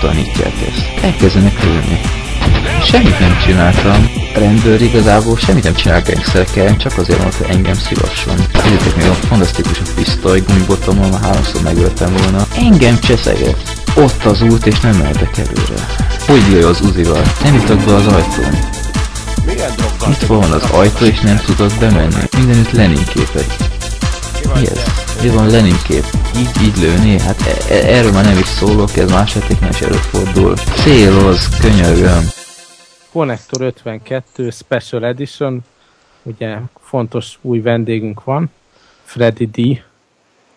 tanítják ezt? Elkezdenek lőni. Semmit nem csináltam. A rendőr igazából semmit nem csinál gangszerkel, csak azért mondta, hogy engem szívasson. Nézzétek még a fantasztikus a pisztoly, gumibotommal már háromszor megöltem volna. Engem cseszeget. Ott az út, és nem mehetek előre. Hogy jöjj az uzival? Nem jutok be az ajtón. Itt van az ajtó, és nem tudok bemenni. Mindenütt Lenin képek. Mi ez? Mi van Lenin kép? Így, így lőni? Hát e- e- erről már nem is szólok, ez más játéknál is előfordul. Céloz, könyörgöm. Connector 52 Special Edition. Ugye fontos új vendégünk van. Freddy D.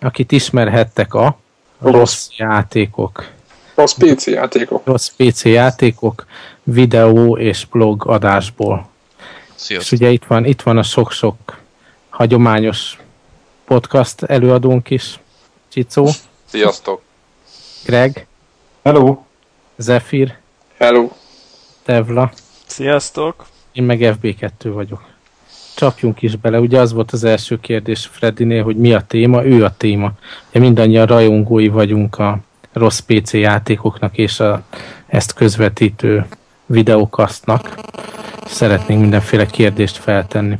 Akit ismerhettek a rossz játékok. Rossz PC játékok. Rossz PC játékok videó és blog adásból. És Sziasztok. ugye itt van, itt van a sok-sok hagyományos podcast előadónk is. Csicó, Sziasztok. Greg, Hello! Zephyr, Hello. Tevla, Sziasztok! én meg FB2 vagyok. Csapjunk is bele, ugye az volt az első kérdés Freddinél, hogy mi a téma, ő a téma. Ugye mindannyian rajongói vagyunk a rossz PC játékoknak és a ezt közvetítő videókasztnak. Szeretnénk mindenféle kérdést feltenni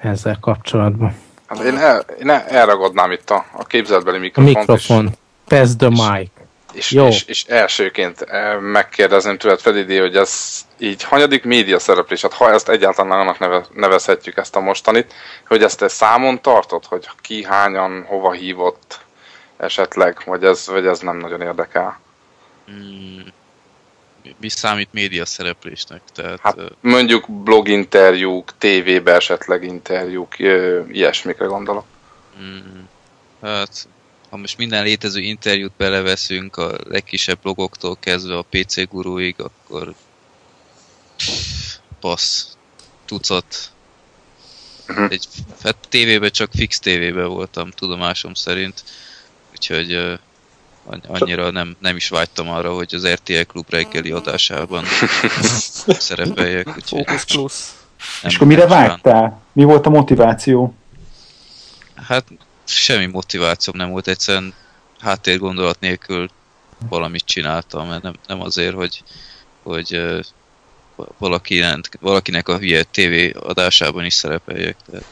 ezzel kapcsolatban. Hát én, el, én el, elragadnám itt a, a képzeletbeli A mikrofont, mikrofon, pass the mic. És, és, Jó. és, és elsőként eh, megkérdezném tőled, Freddy, D, hogy ez így hanyadik média szereplés, hát ha ezt egyáltalán annak neve, nevezhetjük ezt a mostanit, hogy ezt te számon tartod, hogy ki hányan, hova hívott esetleg, vagy ez, vagy ez nem nagyon érdekel. Mm, mi számít média szereplésnek? Tehát, Hát mondjuk bloginterjúk, tévébe esetleg interjúk, ilyesmikre gondolok. mm, hát, ha most minden létező interjút beleveszünk, a legkisebb blogoktól kezdve a PC guruig, akkor passz, tucat. Mhm. Egy, hát tévében csak fix tévében voltam, tudomásom szerint. Úgyhogy annyira nem, nem is vágytam arra, hogy az RTL Klub reggeli adásában szerepeljek. Úgyhogy Focus Plus. nem- És akkor mire vágytál? Mi volt a motiváció? Hát semmi motivációm nem volt, egyszerűen háttérgondolat nélkül valamit csináltam, mert nem, nem azért, hogy, hogy valakinek, valakinek a hülye TV adásában is szerepeljek. Tehát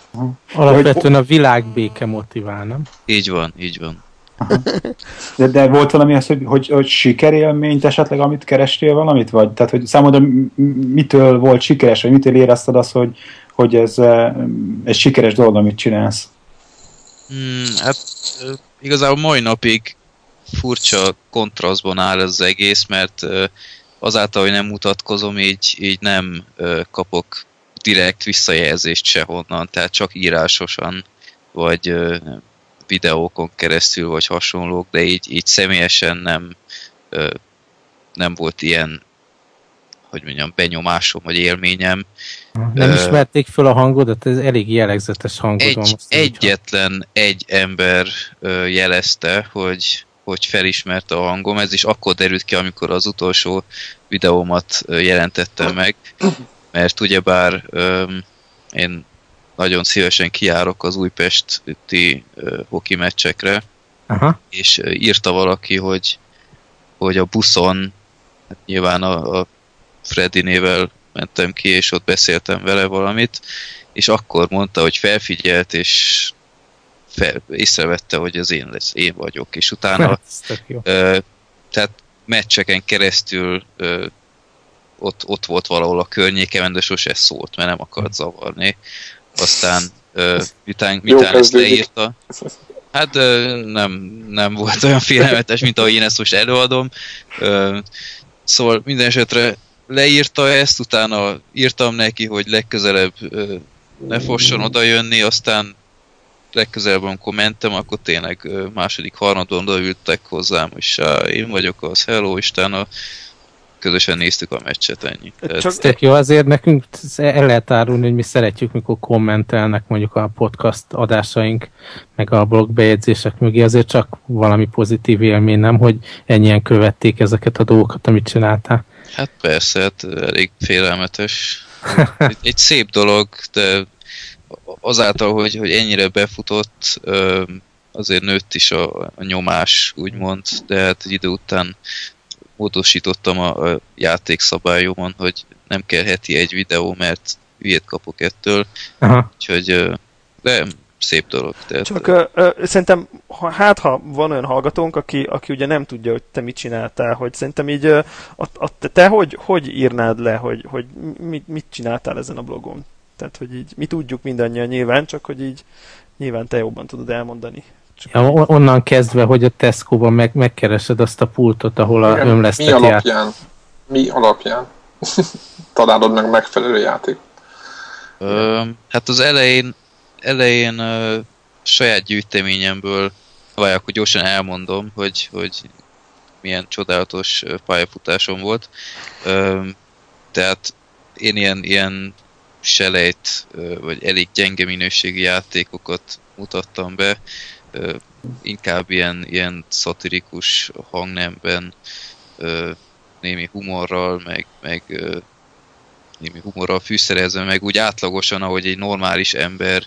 Alapvetően a világ béke motivál, nem? így van, így van. De, de volt valami az, hogy, hogy, hogy sikerélményt esetleg, amit kerestél valamit? Vagy? Tehát, hogy számodra mitől volt sikeres, vagy mitől érezted azt, hogy, hogy ez eh, egy sikeres dolog, amit csinálsz? Hmm, hát igazából mai napig furcsa kontrasztban áll ez az egész, mert azáltal, hogy nem mutatkozom, így, így nem kapok direkt visszajelzést sehonnan, tehát csak írásosan, vagy videókon keresztül, vagy hasonlók, de így, így személyesen nem, ö, nem volt ilyen, hogy mondjam, benyomásom, vagy élményem. Nem ismerték föl a hangodat, ez elég jellegzetes hangod egy, van. most egyetlen egy ember jelezte, hogy, hogy felismerte a hangom. Ez is akkor derült ki, amikor az utolsó videómat jelentettem meg, mert ugyebár ö, én nagyon szívesen kijárok az újpesti ö, hoki meccsekre, Aha. és írta valaki, hogy, hogy a buszon, hát nyilván a, a Freddy nével mentem ki, és ott beszéltem vele valamit, és akkor mondta, hogy felfigyelt, és fel, észrevette, hogy az én lesz, én vagyok, és utána ö, tehát meccseken keresztül ö, ott, ott volt valahol a környékemen, de sose szólt, mert nem akart zavarni. Aztán ö, miután, miután ezt leírta, hát nem, nem volt olyan félelmetes, mint ahogy én ezt most előadom. Szóval minden esetre leírta ezt, utána írtam neki, hogy legközelebb ne fosson oda jönni, aztán legközelebb, amikor mentem, akkor tényleg második, harmadban odaültek hozzám, és én vagyok az hello, és utána közösen néztük a meccset, ennyi. Tehát, Csak Tök jó, azért nekünk el lehet árulni, hogy mi szeretjük, mikor kommentelnek mondjuk a podcast adásaink, meg a blog bejegyzések mögé, azért csak valami pozitív élmény, nem, hogy ennyien követték ezeket a dolgokat, amit csináltál. Hát persze, hát elég félelmetes. Egy, egy szép dolog, de azáltal, hogy, hogy ennyire befutott, azért nőtt is a, a nyomás, úgymond, de hát egy idő után módosítottam a, a játékszabályomon, hogy nem kell heti egy videó, mert hülyét kapok ettől. Aha. Úgyhogy, de szép dolog. Tehát, Csak ö, ö, szerintem, ha, hát ha van olyan hallgatónk, aki, aki ugye nem tudja, hogy te mit csináltál, hogy szerintem így a, a, te hogy, hogy írnád le, hogy, hogy mit, mit csináltál ezen a blogon? Tehát, hogy így mi tudjuk mindannyian nyilván, csak hogy így nyilván te jobban tudod elmondani. Ja, onnan kezdve, hogy a Tesco-ban meg, megkeresed azt a pultot, ahol a ömlesztett Mi alapján? Ját... Mi alapján? Találod meg megfelelő játék? Ö, hát az elején, elején ö, saját gyűjteményemből vagy akkor gyorsan elmondom, hogy, hogy milyen csodálatos pályafutásom volt. Ö, tehát én ilyen, ilyen selejt, vagy elég gyenge minőségi játékokat mutattam be, inkább ilyen, ilyen szatirikus hangnemben, némi humorral, meg, meg némi humorral fűszerezve, meg úgy átlagosan, ahogy egy normális ember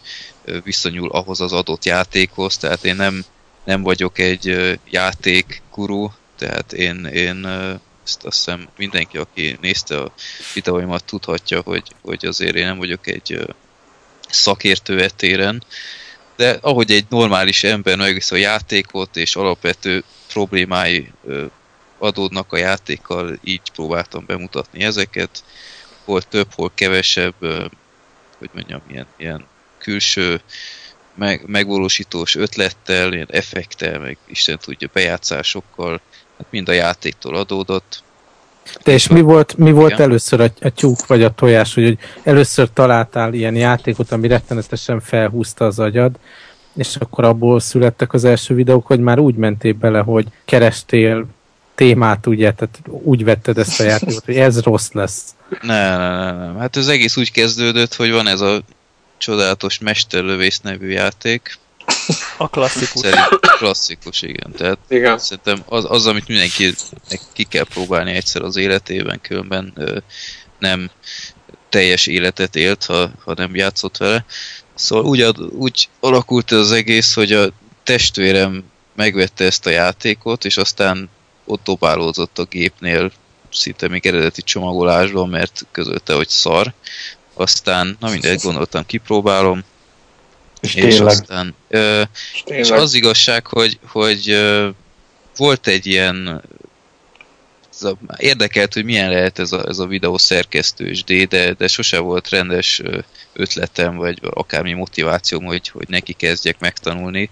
viszonyul ahhoz az adott játékhoz, tehát én nem, nem vagyok egy játékguru, tehát én, én ezt azt hiszem mindenki, aki nézte a videóimat tudhatja, hogy, hogy azért én nem vagyok egy szakértő etéren, de ahogy egy normális ember megvisz a játékot, és alapvető problémái adódnak a játékkal, így próbáltam bemutatni ezeket. Hol több, hol kevesebb, hogy mondjam, ilyen, ilyen külső meg, megvalósítós ötlettel, ilyen effektel, meg Isten tudja, bejátszásokkal, hát mind a játéktól adódott. De és mi volt, mi volt először a, a tyúk vagy a tojás, hogy, hogy először találtál ilyen játékot, ami rettenetesen felhúzta az agyad, és akkor abból születtek az első videók, hogy már úgy mentél bele, hogy kerestél témát, ugye, tehát úgy vetted ezt a játékot, hogy ez rossz lesz. Nem, nem, nem, nem. Hát ez egész úgy kezdődött, hogy van ez a csodálatos Mesterlövész nevű játék, a klasszikus. Szerint klasszikus, igen. Tehát igen. szerintem az, az, amit mindenki ki kell próbálni egyszer az életében, különben ö, nem teljes életet élt, ha, ha nem játszott vele. Szóval úgy, úgy alakult ez az egész, hogy a testvérem megvette ezt a játékot, és aztán ott dobálózott a gépnél szinte még eredeti csomagolásban, mert közölte, hogy szar. Aztán, na mindegy, gondoltam, kipróbálom, és, és tényleg. aztán ö, és, és az igazság, hogy, hogy ö, volt egy ilyen a, érdekelt, hogy milyen lehet ez a, ez a videó szerkesztős D, de, de sose volt rendes ötletem, vagy akármi motivációm, hogy, hogy neki kezdjek megtanulni.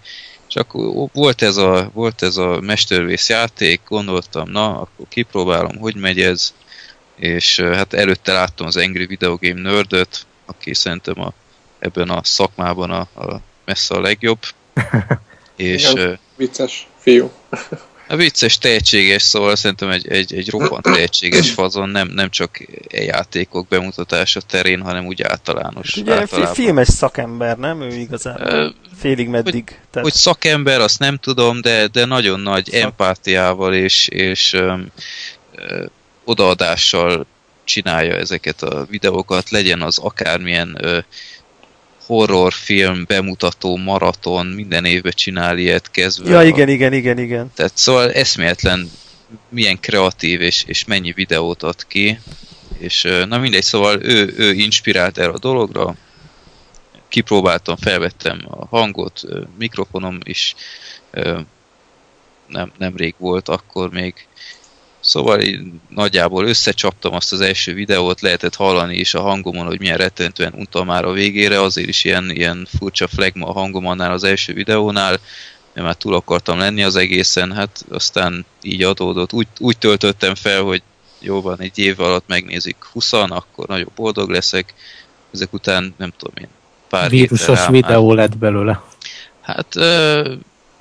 És akkor volt ez a, volt ez a mestervész játék, gondoltam, na, akkor kipróbálom, hogy megy ez, és hát előtte láttam az Angry Video Game Nerdöt, aki szerintem a ebben a szakmában a, a messze a legjobb. és, Igen, vicces fiú. A vicces, tehetséges, szóval szerintem egy, egy, egy roppant tehetséges fazon, nem, nem csak e játékok bemutatása terén, hanem úgy általános. Ugye általában. filmes szakember, nem? Ő igazán félig meddig. Hogy, tehát... hogy szakember, azt nem tudom, de, de nagyon nagy Szak. empátiával és, és öm, ö, odaadással csinálja ezeket a videókat, legyen az akármilyen ö, horrorfilm bemutató maraton minden évben csinál ilyet kezdve. Ja, igen, igen, igen, igen. Tehát szóval eszméletlen milyen kreatív és, és mennyi videót ad ki. És na mindegy, szóval ő, ő inspirált erre a dologra. Kipróbáltam, felvettem a hangot, mikrofonom is nem, nem rég volt akkor még Szóval én nagyjából összecsaptam azt az első videót, lehetett hallani is a hangomon, hogy milyen rettentően untam már a végére, azért is ilyen, ilyen furcsa flagma a hangom annál az első videónál, mert már túl akartam lenni az egészen, hát aztán így adódott. Úgy, úgy töltöttem fel, hogy jó van, egy év alatt megnézik 20 akkor nagyon boldog leszek, ezek után nem tudom én, pár Vírusos videó lett belőle. Hát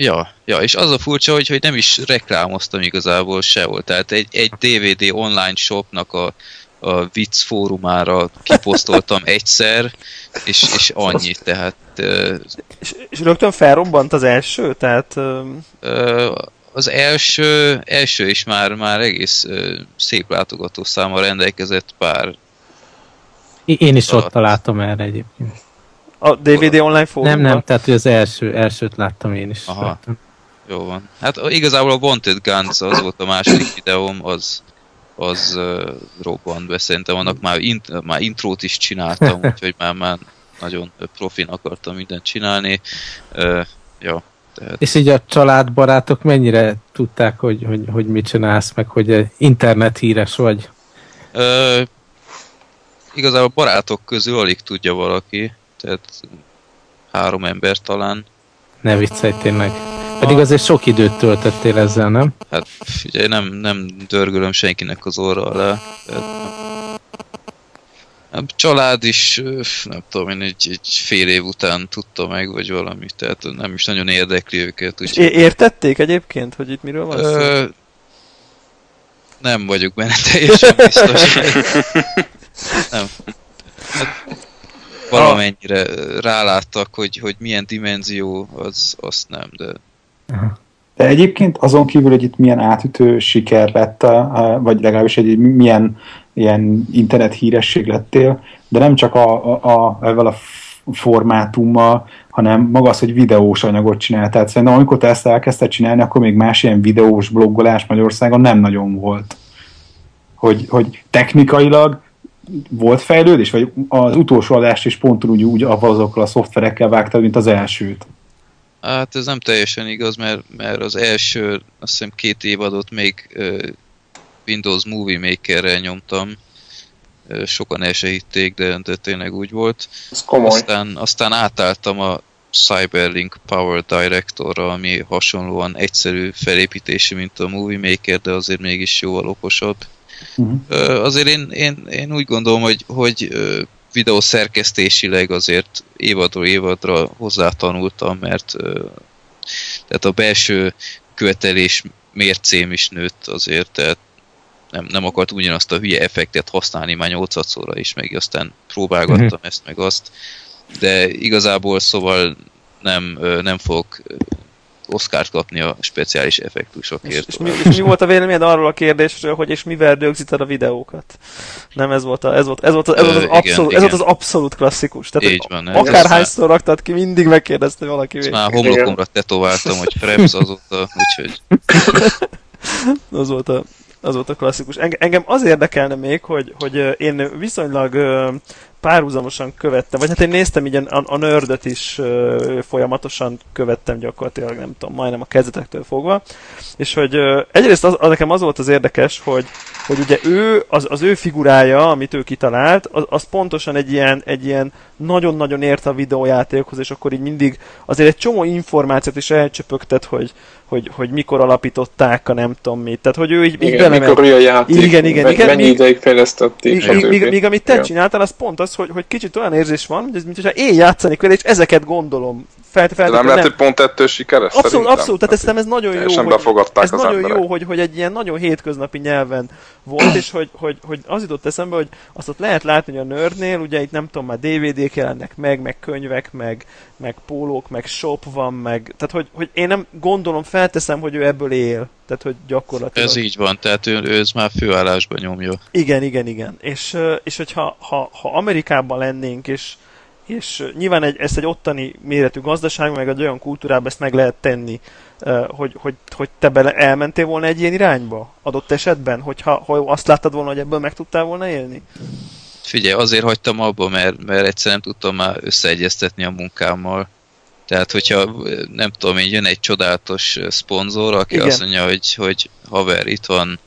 Ja, ja, és az a furcsa, hogy, hogy nem is reklámoztam igazából sehol. Tehát egy, egy DVD online shopnak a, a vicc fórumára kiposztoltam egyszer, és, és annyi, tehát... Uh, és, és rögtön felrobbant az első? Tehát... Uh, uh, az első, első is már, már egész ö, szép látogató száma rendelkezett pár. Én is ott találtam erre egyébként. A DVD online fórumban? Nem, nem, tehát hogy az első, elsőt láttam én is. Aha. Jó van. Hát igazából a Wanted Guns az volt a második videóm, az, az uh, robbant be. Szerintem annak már, int, már intrót is csináltam, úgyhogy már, már nagyon profin akartam mindent csinálni. Uh, ja, tehát... És így a családbarátok mennyire tudták, hogy, hogy, hogy mit csinálsz, meg hogy internet híres vagy? Uh, igazából barátok közül alig tudja valaki, tehát három ember talán. Ne viccelj tényleg. Pedig azért sok időt töltöttél ezzel, nem? Hát figyelj, nem, nem dörgölöm senkinek az orra alá. A család is, nem tudom én, egy, egy fél év után tudta meg, vagy valami, tehát nem is nagyon érdekli őket. Úgy, é- értették egyébként, hogy itt miről van szó? Nem vagyok benne teljesen biztos. nem. Hát, valamennyire ráláttak, hogy, hogy milyen dimenzió, az, azt nem, de... De egyébként azon kívül, hogy itt milyen átütő siker lett, vagy legalábbis egy milyen ilyen internet híresség lettél, de nem csak a, a, a, ezzel a formátummal, hanem maga az, hogy videós anyagot csinál. Tehát szerintem amikor te ezt elkezdted csinálni, akkor még más ilyen videós bloggolás Magyarországon nem nagyon volt. Hogy, hogy technikailag volt fejlődés, vagy az utolsó adást is pont úgy, úgy azokkal a szoftverekkel vágtad, mint az elsőt? Hát ez nem teljesen igaz, mert, mert az első, azt hiszem két évadot még uh, Windows Movie Maker-rel nyomtam. Uh, sokan el se hitték, de, de tényleg úgy volt. Ez komoly. Aztán, aztán átálltam a Cyberlink Power Directorra, ami hasonlóan egyszerű felépítési, mint a Movie Maker, de azért mégis jóval okosabb. Uh-huh. Azért én, én, én úgy gondolom, hogy, hogy videó szerkesztésileg azért évadról évadra hozzátanultam, mert tehát a belső követelés mércém is nőtt azért, tehát nem, nem akart ugyanazt a hülye effektet használni már 8 szóra is, meg aztán próbálgattam uh-huh. ezt meg azt, de igazából szóval nem, nem fogok Oscárt kapni a speciális effektusokért. És, és, mi, és mi volt a véleményed arról a kérdésről, hogy és mivel rögzíted a videókat? Nem ez volt, a, ez volt, ez volt, az, ez volt, az, abszolút, ez volt az abszolút klasszikus. Tehát Így van. Akárhányszor raktad ki, mindig megkérdezte valaki. Ezt már homlokomra tetováltam, hogy Freps azóta, úgyhogy... az volt a az volt a klasszikus. Engem az érdekelne még, hogy, hogy én viszonylag párhuzamosan követtem, vagy hát én néztem így a, a nördöt is folyamatosan követtem gyakorlatilag, nem tudom, majdnem a kezdetektől fogva, és hogy egyrészt az, az, nekem az volt az érdekes, hogy, hogy ugye ő, az, az ő figurája, amit ő kitalált, az, az pontosan egy ilyen, egy ilyen nagyon-nagyon ért a videójátékhoz, és akkor így mindig azért egy csomó információt is elcsöpögtet, hogy, hogy, hogy mikor alapították a nem tudom mit. Tehát, hogy ő így, igen, így belement. mikor a játék, igen, igen, igen, mennyi ideig fejlesztették. Míg, míg, míg, amit te ja. csináltál, az pont az, hogy, hogy kicsit olyan érzés van, mint, mint hogyha én játszanék vele, és ezeket gondolom. Felt, felt, nem lehet, hogy pont ettől sikeres? Abszolút, szerintem. abszolút, tehát ez, ez nagyon jó, hogy, ez nagyon emberek. jó, hogy, hogy egy ilyen nagyon hétköznapi nyelven volt, és hogy, hogy, hogy az jutott eszembe, hogy azt ott lehet látni, hogy a nördnél, ugye itt nem tudom, már DVD-k jelennek meg, meg könyvek, meg, meg pólók, meg shop van, meg, tehát hogy, hogy én nem gondolom, felteszem, hogy ő ebből él. Tehát, hogy gyakorlatilag... Ez így van, tehát ő, ő ez már főállásban nyomja. Igen, igen, igen. És, és hogyha ha, ha Amerikában lennénk, és, és nyilván egy, ezt egy ottani méretű gazdaság, meg egy olyan kultúrában ezt meg lehet tenni, hogy, hogy, hogy te bele elmentél volna egy ilyen irányba adott esetben, hogyha ha azt láttad volna, hogy ebből meg tudtál volna élni? Figyelj, azért hagytam abba, mert, mert egyszer nem tudtam már összeegyeztetni a munkámmal. Tehát, hogyha nem tudom én, jön egy csodálatos szponzor, aki Igen. azt mondja, hogy, hogy haver, itt van,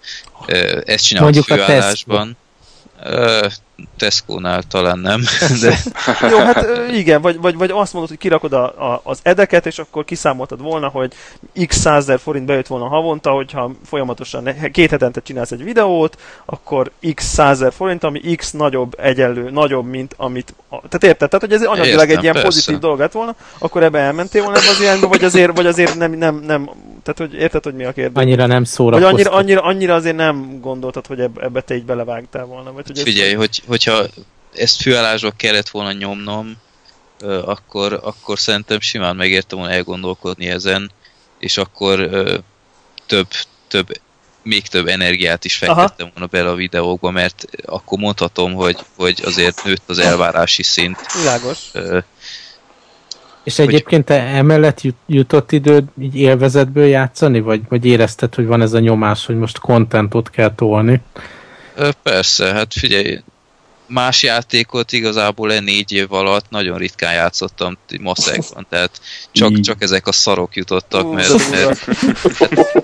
ezt csinálod főállásban. Tesco-nál talán nem, de... Jó, hát igen, vagy, vagy, vagy azt mondod, hogy kirakod a, a, az edeket, és akkor kiszámoltad volna, hogy x százezer forint bejött volna havonta, hogyha folyamatosan két hetente csinálsz egy videót, akkor x százezer forint, ami x nagyobb egyenlő, nagyobb, mint amit... Tehát érted? Tehát, hogy ez anyagilag egy ilyen persze. pozitív dolog lett volna, akkor ebbe elmentél volna ebbe az irányba, vagy azért, vagy azért nem, nem, nem tehát, hogy érted, hogy mi a kérdés? Annyira nem szórakoztat. Vagy annyira, annyira, annyira azért nem gondoltad, hogy ebbe te így belevágtál volna. Vagy, hogy Figyelj, hogy, hogyha ezt főállásba kellett volna nyomnom, akkor, akkor szerintem simán megértem volna elgondolkodni ezen, és akkor több, több még több energiát is fektettem volna bele a videókba, mert akkor mondhatom, hogy, hogy azért nőtt az elvárási szint. Világos. És egyébként te emellett jut, jutott időd így élvezetből játszani, vagy, vagy érezted, hogy van ez a nyomás, hogy most contentot kell tolni? Persze, hát figyelj, más játékot igazából e négy év alatt nagyon ritkán játszottam maszekban, tehát csak, csak ezek a szarok jutottak, mert, mert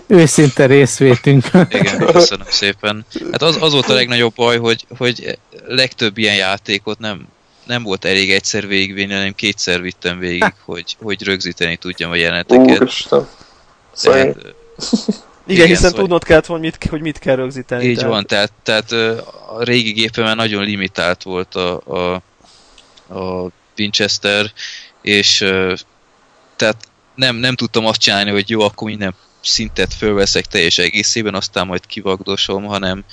Őszinte részvétünk. igen, köszönöm szépen. Hát az, az volt a legnagyobb baj, hogy, hogy legtöbb ilyen játékot nem, nem volt elég egyszer végigvinni, hanem kétszer vittem végig, hogy, hogy rögzíteni tudjam a jeleneteket. Úristen. Tehát, Igen, Igen, hiszen szóval- tudnod kellett, hogy mit, hogy mit kell rögzíteni. Így tehát- van, tehát, tehát a régi gépemen nagyon limitált volt a, a, a Winchester, és tehát nem, nem tudtam azt csinálni, hogy jó, akkor minden szintet fölveszek teljes egészében, aztán majd kivagdosom, hanem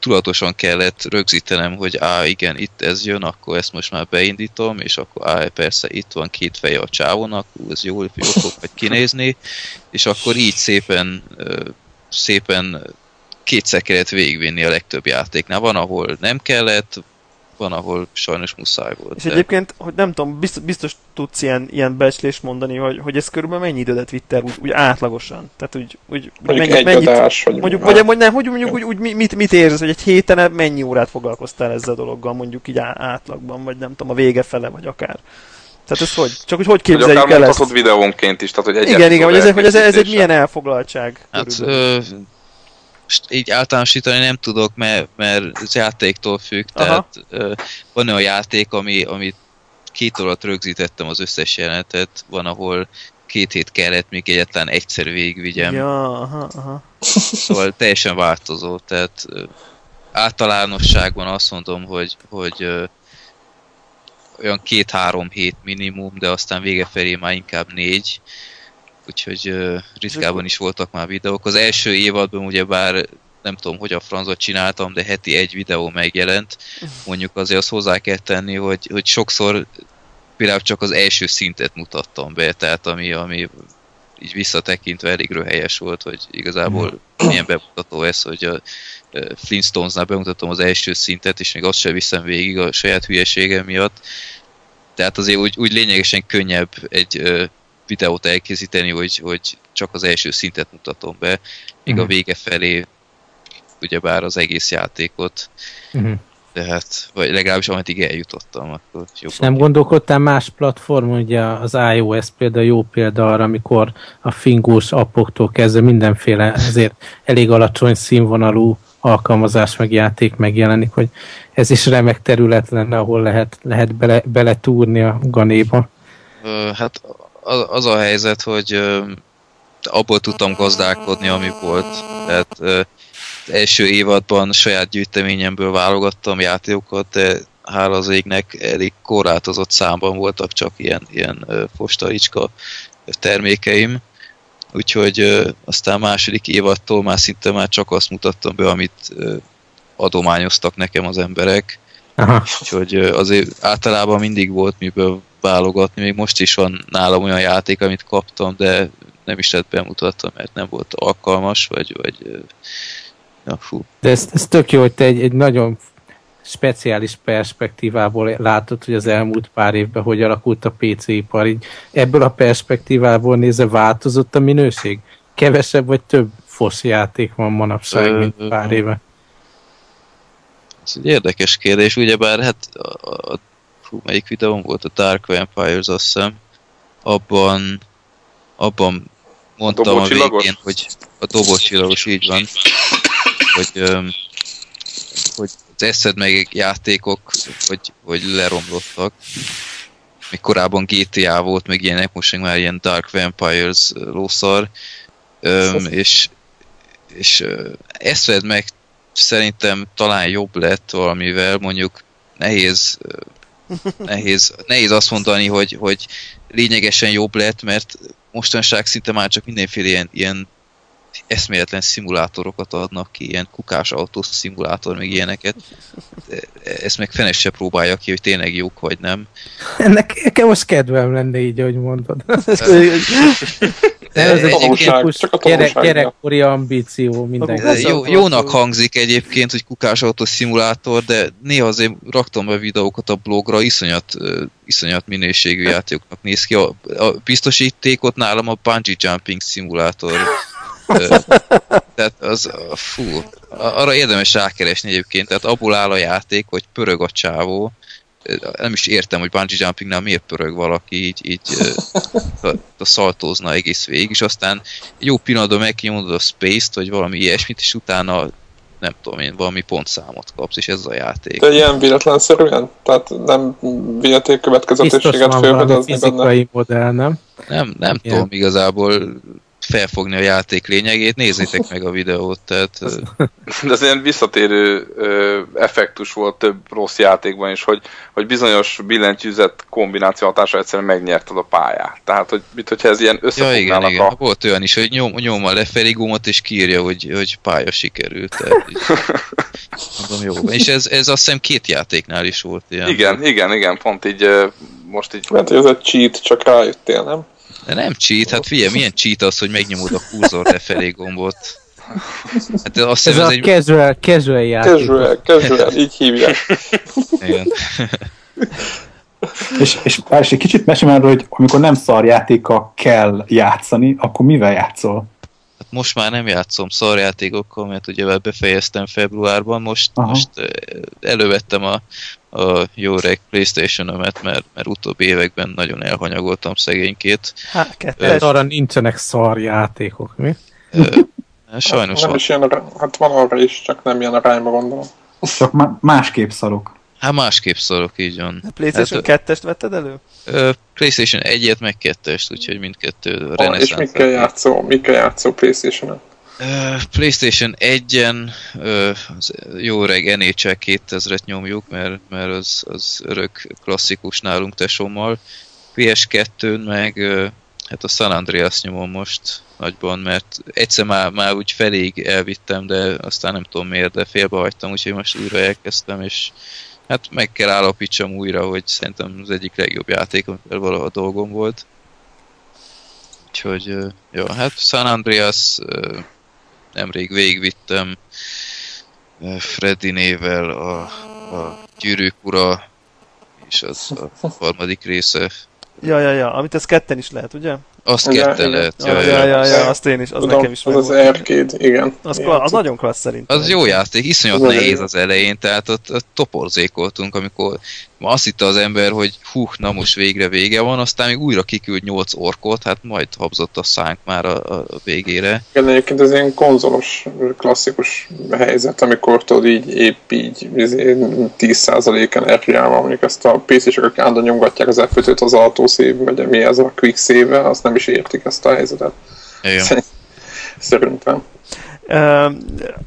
tudatosan kellett rögzítenem, hogy á, igen, itt ez jön, akkor ezt most már beindítom, és akkor á, persze itt van két feje a csávónak, ez jól, jól fog majd kinézni, és akkor így szépen, szépen kétszer kellett végigvinni a legtöbb játéknál. Van, ahol nem kellett, van, ahol sajnos muszáj volt. És de- egyébként, hogy nem tudom, biztos, biztos tudsz ilyen, ilyen becslést mondani, hogy, hogy ez körülbelül mennyi időt vitt el úgy, úgy átlagosan? Tehát úgy, úgy, Mondjuk egy adás, vagy mondjuk, vagy, vagy nem, hogy mondjuk úgy, úgy mi- mit, mit érzed, hogy egy héten mennyi órát foglalkoztál ezzel a dologgal, mondjuk így átlagban, vagy nem tudom, a vége fele, vagy akár. Tehát ez hogy? Csak hogy hogy Hogy képzeljük akár el ezt? videónként is, tehát hogy egy Igen, igen, hogy ez, hogy ez, ez egy milyen elfoglaltság. Hát ö, most így általánosítani nem tudok, mert, mert az játéktól függ, Aha. tehát van olyan játék, ami, amit két alatt rögzítettem az összes jelenetet, van, ahol két hét kellett, még egyetlen egyszer végigvigyem, Ja, aha, aha. szóval teljesen változó, tehát általánosságban azt mondom, hogy, hogy olyan két-három hét minimum, de aztán vége felé már inkább négy, úgyhogy ritkában is voltak már videók. Az első évadban ugyebár nem tudom, hogy a francot csináltam, de heti egy videó megjelent. Mondjuk azért azt hozzá kell tenni, hogy, hogy sokszor például csak az első szintet mutattam be, tehát ami, ami így visszatekintve elég röhelyes volt, hogy igazából milyen bemutató ez, hogy a Flintstonesnál bemutatom az első szintet, és még azt sem viszem végig a saját hülyeségem miatt. Tehát azért úgy, úgy lényegesen könnyebb egy videót elkészíteni, hogy, hogy csak az első szintet mutatom be, míg a Mhm. vége felé ugyebár az egész játékot, Mhm. tehát, vagy legalábbis ameddig eljutottam, akkor jobban. És nem gondolkodtál más platformon, ugye az iOS például jó példa arra, amikor a fingós appoktól kezdve mindenféle ezért elég alacsony színvonalú alkalmazás meg játék megjelenik, hogy ez is remek terület lenne, ahol lehet, lehet bele, beletúrni a ganéba. Hát az, a helyzet, hogy abból tudtam gazdálkodni, ami volt. Tehát első évadban saját gyűjteményemből válogattam játékokat, de hála az égnek elég korlátozott számban voltak csak ilyen, ilyen ö, postaricska termékeim. Úgyhogy aztán második évadtól már szinte már csak azt mutattam be, amit adományoztak nekem az emberek. Aha. Úgyhogy azért általában mindig volt miből válogatni, még most is van nálam olyan játék, amit kaptam, de nem is lett bemutatva, mert nem volt alkalmas, vagy, vagy ja, fú. De ez, ez tök jó, hogy te egy, egy nagyon speciális perspektívából látod, hogy az elmúlt pár évben hogy alakult a PC-ipar. Így ebből a perspektívából nézve változott a minőség? Kevesebb vagy több fosz játék van manapság, Ö, mint pár éve? Ez egy érdekes kérdés, ugyebár hát a, a, fú, melyik videóm volt a Dark Vampires, azt hiszem, abban, abban mondtam a, dobócsillagos? végén, hogy a dobócsillagos így van, hogy, hogy az eszed meg játékok, hogy, hogy leromlottak. Még korábban GTA volt, meg ilyenek, most meg már ilyen Dark Vampires lószar. Öm, és és vedd meg szerintem talán jobb lett valamivel, mondjuk nehéz nehéz, nehéz azt mondani, hogy, hogy lényegesen jobb lett, mert mostanság szinte már csak mindenféle ilyen, ilyen eszméletlen szimulátorokat adnak ki, ilyen kukás autós szimulátor, meg ilyeneket. De Ezt meg fene se próbálja ki, hogy tényleg jók vagy nem. Ennek nekem most kedvem lenne így, ahogy mondod. De Ez egy tanulság, csak a gyerek, gyerekkori ambíció mindenki. De jó, jónak hangzik egyébként, hogy kukás szimulátor, de néha azért raktam be videókat a blogra, iszonyat, iszonyat minőségű játékoknak néz ki. A, a biztosítékot nálam a bungee jumping szimulátor. Tehát az, fú, arra érdemes rákeresni egyébként, tehát abból áll a játék, hogy pörög a csávó, nem is értem, hogy bungee jumpingnál miért pörög valaki, így, így a, a szaltózna egész végig, és aztán jó pillanatban megkinyomod a space-t, vagy valami ilyesmit, és utána nem tudom én, valami pontszámot kapsz, és ez a játék. De ilyen véletlenszerűen? Tehát nem Biztos következetességet fölfedezni benne? fizikai modell, nem? Nem, nem tudom igazából felfogni a játék lényegét, nézzétek meg a videót, tehát De ez ilyen visszatérő ö, effektus volt több rossz játékban is, hogy, hogy bizonyos billentyűzet kombináció hatása egyszerűen megnyerted a pályát. Tehát, hogy mit, hogyha ez ilyen Ja, igen, összefognának igen. a... Volt olyan is, hogy nyom, nyom a lefelé gomot, és kiírja, hogy, hogy pálya sikerült. Tehát, így, mondom, jó. És ez, ez azt hiszem két játéknál is volt ilyen. Igen, igen, igen, pont így most így... Mert hogy ez egy cheat, csak rájöttél, nem? De nem cheat, hát figyelj, milyen cheat az, hogy megnyomod a kurzor lefelé gombot. Hát azt Ez hiszem, a ez egy... casual, casual játék. Casual, casual, így hívják. Igen. És, és, és egy kicsit mesélj arról, hogy amikor nem szarjátékkal kell játszani, akkor mivel játszol? Hát most már nem játszom szarjátékokkal, mert ugye befejeztem februárban, most, Aha. most elővettem a, a jó reg Playstation-ömet, mert, mert utóbbi években nagyon elhanyagoltam szegénykét. Hát. Tehát arra nincsenek szar játékok, mi? Ö, Sajnos Nem van. is ilyen, hát van arra is, csak nem ilyen arányba gondolom. Csak má- másképp szarok. Hát másképp szorok, így van. A PlayStation Hát, 2-est vetted elő? Ö, Playstation 1-et, meg 2-est, úgyhogy mindkettő Ah, és mikkel játszol, mikkel játszol Playstation-en? Playstation 1-en ö, az jó reg NHL 2000-et nyomjuk, mert, mert az, az örök klasszikus nálunk tesómmal. PS2-n meg hát a San Andreas nyomom most nagyban, mert egyszer már, már úgy felég elvittem, de aztán nem tudom miért, de félbehagytam, úgyhogy most újra elkezdtem, és hát meg kell állapítsam újra, hogy szerintem az egyik legjobb játék, amivel valaha dolgom volt. Úgyhogy, jó, hát San Andreas nemrég végigvittem ö, Freddy nével a, a Gyűrűk ura, és az a harmadik része. Ja, ja, ja, amit ez ketten is lehet, ugye? Azt Igen, ketten lehet, Ja, ja, ja, ja, ja. ja, azt én is, az Tudom, nekem is az az arcade, igen. Az, kla- az nagyon klassz szerintem. Az jó játék, iszonyat Az nehéz az elején, tehát ott, ott toporzékoltunk, amikor ma azt hitte az ember, hogy hú, na most végre vége van, aztán még újra kiküld nyolc orkot, hát majd habzott a szánk már a, a végére. Igen, egyébként ez ilyen konzolos, klasszikus helyzet, amikor tudod így épp így izé, 10%-en RGA-val, mondjuk ezt a PC-sek, állandóan nyomgatják az F5-öt az autószév, vagy mi ez a quick save azt nem is értik ezt a helyzetet. Igen. Szerintem. Ö,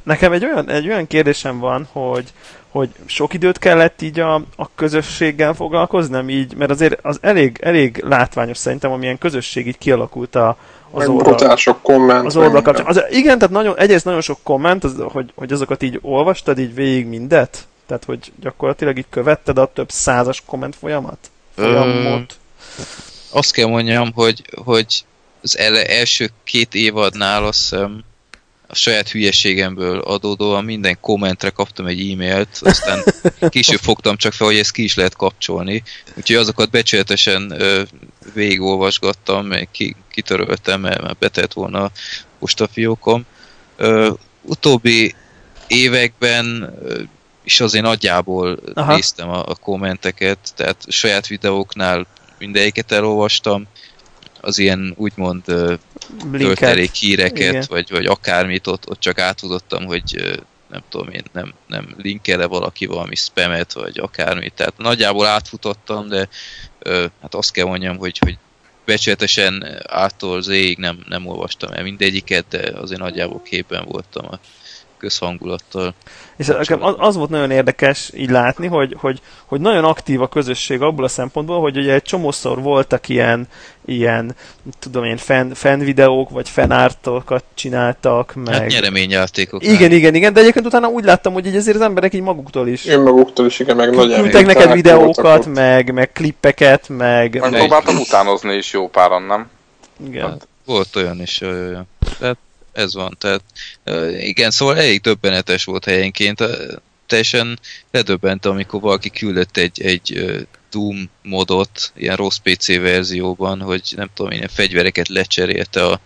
Nekem egy olyan, egy olyan kérdésem van, hogy, hogy sok időt kellett így a, a közösséggel foglalkoznom így, mert azért az elég, elég látványos szerintem, amilyen közösség így kialakult a, az oldal. komment. Az oldal kapcsán. Az, igen, tehát nagyon, egyrészt nagyon sok komment, az, hogy, hogy azokat így olvastad így végig mindet? Tehát, hogy gyakorlatilag így követted a több százas komment folyamat? Folyamot? Azt kell mondjam, hogy, hogy az ele, első két évadnál azt hiszem, a saját hülyeségemből adódóan minden kommentre kaptam egy e-mailt, aztán később fogtam csak fel, hogy ezt ki is lehet kapcsolni. Úgyhogy azokat becsületesen ö, végigolvasgattam, meg ki, kitöröltem, mert betett volna a postafiókom. Ö, utóbbi években ö, is azért nagyjából Aha. Aha. néztem a, a kommenteket, tehát saját videóknál mindegyiket elolvastam, az ilyen úgymond töltelék híreket, Igen. vagy, vagy akármit, ott, ott csak átudottam, hogy nem tudom én, nem, nem linkele valaki valami spamet, vagy akármit. Tehát nagyjából átfutottam, de ö, hát azt kell mondjam, hogy, hogy becsületesen áttól zéig nem, nem olvastam el mindegyiket, de azért nagyjából képben voltam a közhangulattal. És nekem az, az volt nagyon érdekes így látni, hogy, hogy, hogy nagyon aktív a közösség abból a szempontból, hogy ugye egy csomószor voltak ilyen, ilyen tudom én, fan, fan videók, vagy fanártokat csináltak, meg... Hát nyereményjátékok. igen, igen, igen, de egyébként utána úgy láttam, hogy így azért az emberek így maguktól is Önmaguktól is, igen, meg nagy küldtek neked videókat, meg, meg klippeket, meg... Meg próbáltam utánozni is jó páran, nem? igen. Hát, volt olyan is, jaj. Tehát ez van, tehát igen, szóval elég döbbenetes volt helyenként, teljesen ledöbbentem, amikor valaki küldött egy, egy Doom modot, ilyen rossz PC verzióban, hogy nem tudom, ilyen fegyvereket lecserélte a,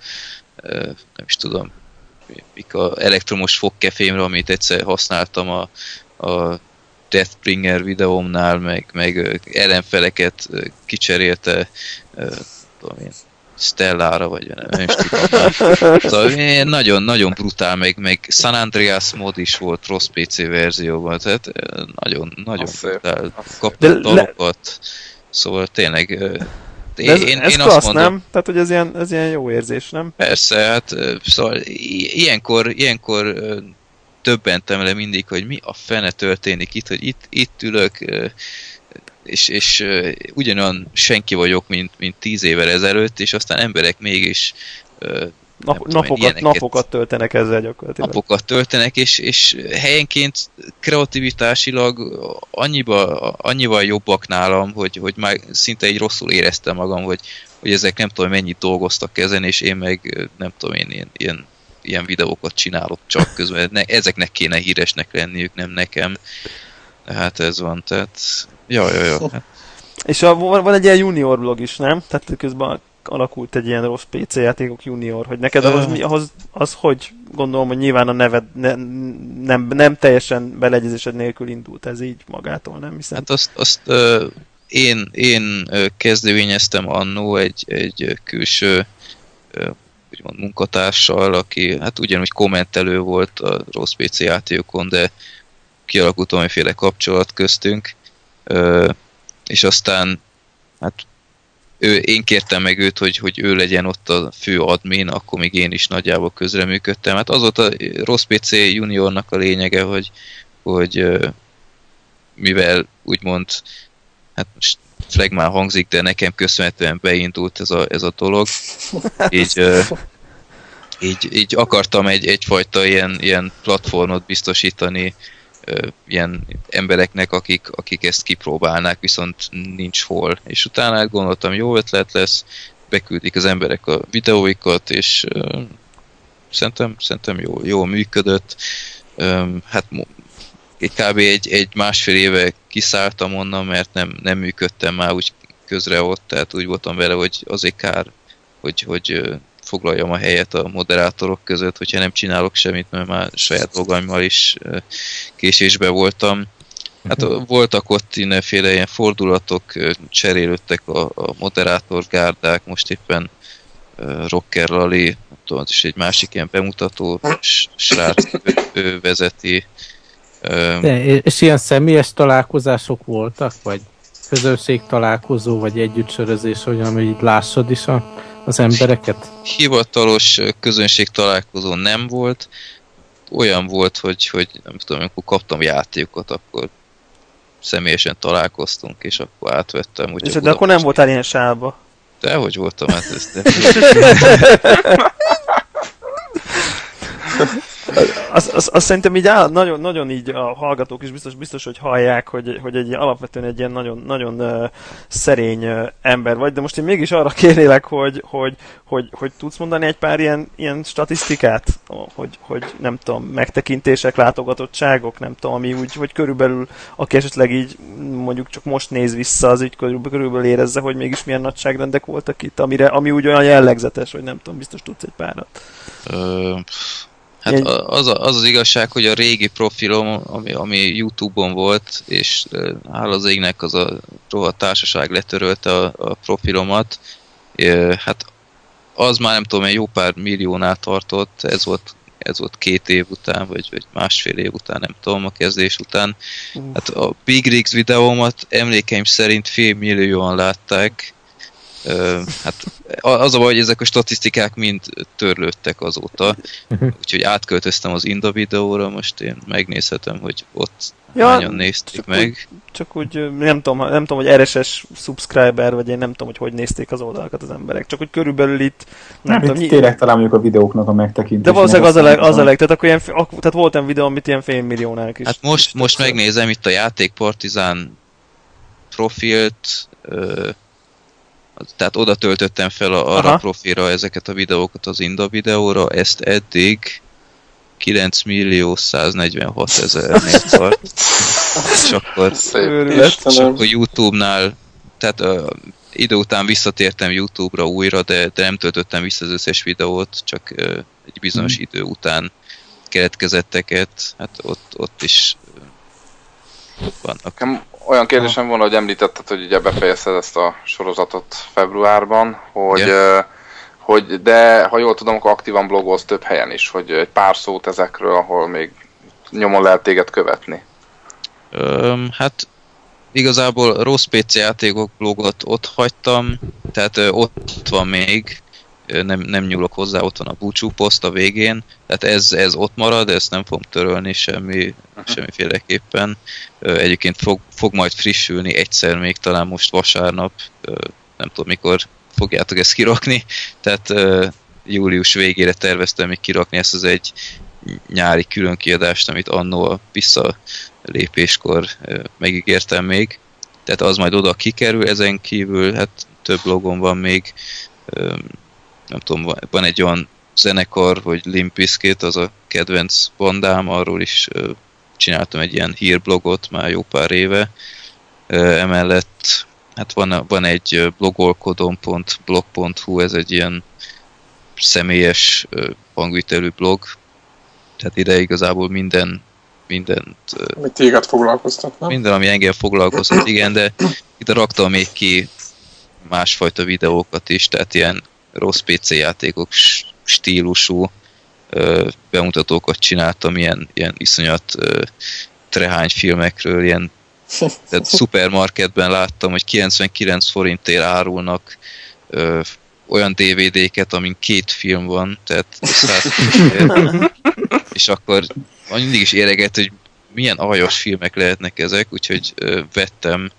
nem is tudom, mik a elektromos fogkefémre, amit egyszer használtam a, a Deathbringer videómnál, meg, meg ellenfeleket kicserélte, tudom én, Stellára, vagy nem, is tudom. Szóval ilyen nagyon, nagyon brutál, meg, meg San Andreas mod is volt rossz PC verzióban, tehát ö, nagyon, nagyon Az szép, brutál. Kaptam De le- dalokat, szóval tényleg De ez, én, ez én klassz, azt mondom, nem? Tehát, hogy ez ilyen, ez ilyen jó érzés, nem? Persze, hát szóval ilyenkor, ilyenkor ö, döbbentem le mindig, hogy mi a fene történik itt, hogy itt, itt ülök, és, és ugyanolyan senki vagyok, mint, mint tíz évvel ezelőtt, és aztán emberek mégis Nap, tudom napokat, ilyeneket- napokat töltenek ezzel gyakorlatilag. napokat töltenek, és, és helyenként kreativitásilag annyiba, annyival jobbak nálam, hogy, hogy már szinte egy rosszul éreztem magam, hogy, hogy ezek nem tudom mennyit dolgoztak ezen, és én meg nem tudom én ilyen, ilyen, ilyen videókat csinálok csak közben. Ne, ezeknek kéne híresnek lenniük, nem nekem. Hát ez van, tehát... Ja, ja, ja. Hát, És a, van, van egy ilyen junior blog is, nem? Tehát közben alakult egy ilyen rossz PC játékok junior, hogy neked ahhoz, mi, ahhoz az hogy gondolom, hogy nyilván a neved ne, nem, nem teljesen beleegyezésed nélkül indult ez így magától, nem hiszem. Hát azt, azt ö, én, én kezdeményeztem annó egy, egy külső ö, úgymond munkatársal, aki hát ugyanúgy kommentelő volt a rossz PC játékokon, de kialakult valamiféle kapcsolat köztünk, ö, és aztán hát ő, én kértem meg őt, hogy, hogy ő legyen ott a fő admin, akkor még én is nagyjából közreműködtem. Hát az volt a rossz PC juniornak a lényege, hogy, hogy mivel úgymond, hát most flagmán hangzik, de nekem köszönhetően beindult ez a, ez a dolog. Így, így, így akartam egy, egyfajta ilyen, ilyen platformot biztosítani ilyen embereknek, akik, akik ezt kipróbálnák, viszont nincs hol. És utána hát gondoltam, jó ötlet lesz, beküldik az emberek a videóikat, és ö, szerintem, szerintem jó, jól működött. Ö, hát egy kb. egy, egy másfél éve kiszálltam onnan, mert nem, nem működtem már úgy közre ott, tehát úgy voltam vele, hogy azért kár, hogy, hogy foglaljam a helyet a moderátorok között, hogyha nem csinálok semmit, mert már saját dolgaimmal is késésbe voltam. Hát ö, voltak ott mindenféle ilyen fordulatok, cserélődtek a, a moderátorgárdák, most éppen Rocker Lali, tudom, az is egy másik ilyen bemutató srác, ő, ő vezeti. De, és ilyen személyes találkozások voltak, vagy közönség találkozó, vagy együttsörözés, olyan, hogy így lássad is a, az embereket? hivatalos közönség találkozó nem volt. Olyan volt, hogy, hogy nem tudom, amikor kaptam játékokat, akkor személyesen találkoztunk, és akkor átvettem. Úgy És de akkor nem voltál ilyen sálba. De hogy voltam, hát ez de... Azt az, az szerintem így áll, nagyon, nagyon így a hallgatók is biztos, biztos hogy hallják, hogy, hogy egy alapvetően egy ilyen nagyon, nagyon uh, szerény uh, ember vagy, de most én mégis arra kérlek, hogy, hogy, hogy, hogy tudsz mondani egy pár ilyen, ilyen statisztikát, hogy, hogy nem tudom, megtekintések, látogatottságok, nem tudom, ami úgy, hogy körülbelül, aki esetleg így mondjuk csak most néz vissza, az így körülbelül, körülbelül érezze, hogy mégis milyen nagyságrendek voltak itt, amire, ami úgy olyan jellegzetes, hogy nem tudom, biztos tudsz egy párat. Ö, hát az, az az igazság, hogy a régi profilom, ami, ami Youtube-on volt, és hála az égnek az a rohadt társaság letörölte a, a profilomat, hát az már nem tudom, egy jó pár milliónál tartott, ez volt, ez volt két év után, vagy, vagy másfél év után, nem tudom, a kezdés után. Hát a Big Rigs videómat emlékeim szerint fél millióan látták, hát az a baj, hogy ezek a statisztikák mind törlődtek azóta, úgyhogy átköltöztem az Inda videóra, most én megnézhetem, hogy ott Ja, hányan nézték csak meg. Csak úgy nem tudom, nem tudom, hogy RSS subscriber, vagy én nem tudom, hogy hogy nézték az oldalakat az emberek. Csak hogy körülbelül itt, nem, Nem, tudom, itt tényleg talán mondjuk a videóknak a megtekintésének. de valószínűleg az a, leg, az a leg, tehát akkor ilyen, ak- tehát volt olyan videó, amit ilyen félmilliónál is. Hát most, is most megnézem itt a játékpartizán profilt, ö, tehát oda töltöttem fel a, arra Aha. a profilra ezeket a videókat az Inda videóra, ezt eddig 9 millió 146 ezernél tart. és akkor, és akkor Youtube-nál, tehát uh, idő után visszatértem Youtube-ra újra, de, de nem töltöttem vissza az összes videót, csak uh, egy bizonyos idő után keletkezetteket, hát ott, ott is vannak. Nekem olyan kérdésem volna, hogy említetted, hogy ugye befejezted ezt a sorozatot februárban, hogy, ö, hogy de ha jól tudom, akkor aktívan blogolsz több helyen is, hogy egy pár szót ezekről, ahol még nyomon lehet téged követni. Öm, hát igazából rossz PC játékok blogot ott hagytam, tehát ö, ott van még, nem, nem nyúlok hozzá, ott van a búcsú poszt a végén, tehát ez, ez ott marad, ezt nem fogom törölni semmi, semmiféleképpen. Egyébként fog, fog majd frissülni egyszer még, talán most vasárnap, nem tudom mikor fogjátok ezt kirakni, tehát július végére terveztem még kirakni ezt az egy nyári különkiadást, amit annó a visszalépéskor ö, megígértem még. Tehát az majd oda kikerül, ezen kívül hát több logom van még, nem tudom, van- egy olyan zenekar, hogy Limp Bizkit, az a kedvenc bandám, arról is csináltam egy ilyen hírblogot már jó pár éve. Emellett hát van, van egy blogolkodom.blog.hu, ez egy ilyen személyes hangvitelű blog, tehát ide igazából minden, mindent, Ami téged foglalkoztat, nem? minden, ami engem foglalkozott, igen, de ide raktam még ki másfajta videókat is, tehát ilyen rossz PC játékok stílusú ö, bemutatókat csináltam, ilyen, ilyen iszonyat ö, trehány filmekről, ilyen tehát szupermarketben láttam, hogy 99 forintért árulnak ö, olyan DVD-ket, amin két film van, tehát 100 forintért. és akkor mindig is éreget, hogy milyen aljas filmek lehetnek ezek, úgyhogy ö, vettem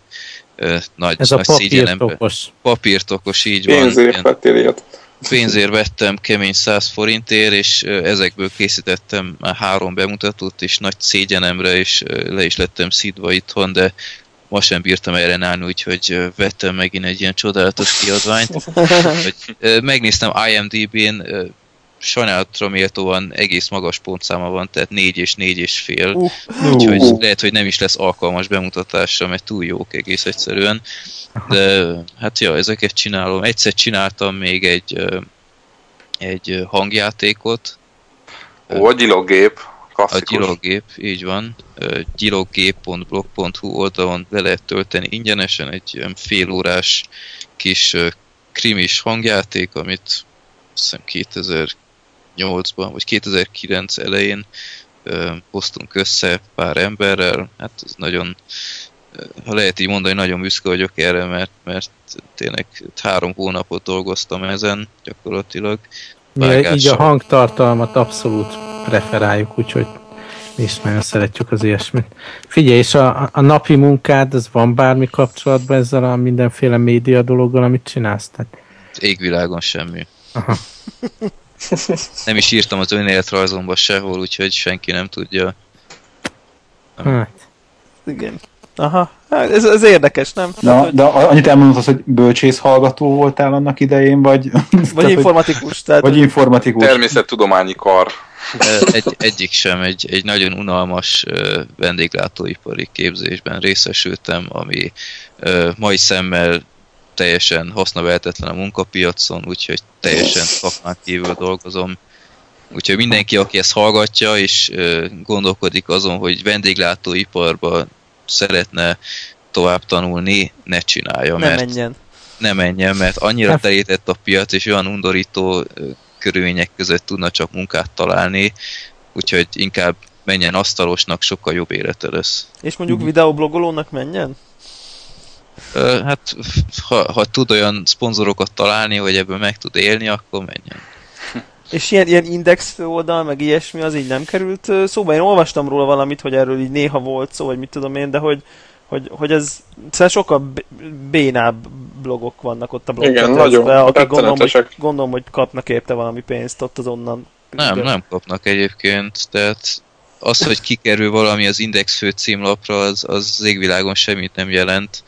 ö, nagy, Ez a nagy szégyelembe. papírtokos. Papírtokos, így van. Pénzért ilyen vettél ilyet. Pénzért vettem kemény 100 forintért, és ezekből készítettem már három bemutatót, és nagy szégyenemre, és le is lettem szidva itthon, de ma sem bírtam erre állni, úgyhogy vettem megint egy ilyen csodálatos kiadványt. Hogy, megnéztem IMDb-n, sajnálatra méltóan egész magas pontszáma van, tehát 4 és 4 és fél. Uh, Úgyhogy lehet, hogy nem is lesz alkalmas bemutatásra, mert túl jók egész egyszerűen. De hát ja, ezeket csinálom. Egyszer csináltam még egy, egy hangjátékot, Ó, a gyilogép, a klasszikus. gyilogép, így van. Gyilogép.blog.hu oldalon le lehet tölteni ingyenesen egy ilyen félórás kis krimis hangjáték, amit azt hiszem 2008-ban, vagy 2009 elején hoztunk össze pár emberrel. Hát ez nagyon, ha lehet így mondani, nagyon büszke vagyok erre, mert, mert tényleg három hónapot dolgoztam ezen gyakorlatilag. Mi így a vágással. hangtartalmat abszolút preferáljuk, úgyhogy mi is nagyon szeretjük az ilyesmit. Figyelj, és a, a napi munkád, az van bármi kapcsolatban ezzel a mindenféle média dologgal, amit csinálsz? Tehát, Égvilágon semmi. aha. Nem is írtam az önéletrajzomba sehol, úgyhogy senki nem tudja. Hát, igen. Aha, hát ez, ez érdekes, nem? Tehát, Na, hogy, de annyit elmondod, hogy bölcsész hallgató voltál annak idején, vagy, vagy tehát, informatikus, tehát vagy informatikus. Természettudományi kar. Egy, egyik sem, egy, egy nagyon unalmas vendéglátóipari képzésben részesültem, ami mai szemmel teljesen hasznavehetetlen a munkapiacon, úgyhogy teljesen szakmán kívül dolgozom. Úgyhogy mindenki, aki ezt hallgatja, és gondolkodik azon, hogy vendéglátóiparba szeretne tovább tanulni, ne csinálja, nem mert menjen. ne menjen, mert annyira Hát- terített a piac, és olyan undorító körülmények között tudna csak munkát találni, úgyhogy inkább menjen asztalosnak, sokkal jobb élete lesz. És mondjuk videoblogolónak menjen? Ö, Hát, ha, ha tud olyan szponzorokat találni, hogy ebből meg tud élni, akkor menjen. És ilyen, ilyen index oldal, meg ilyesmi, az így nem került szóba. Én olvastam róla valamit, hogy erről így néha volt szó, vagy mit tudom én, de hogy, hogy, hogy ez szóval sokkal bénább blogok vannak ott a blog Igen, nagyon akik gondolom hogy, gondolom, hogy kapnak érte valami pénzt ott az onnan. Nem, nem kapnak egyébként, tehát az, hogy kikerül valami az Index fő címlapra, az, az az égvilágon semmit nem jelent.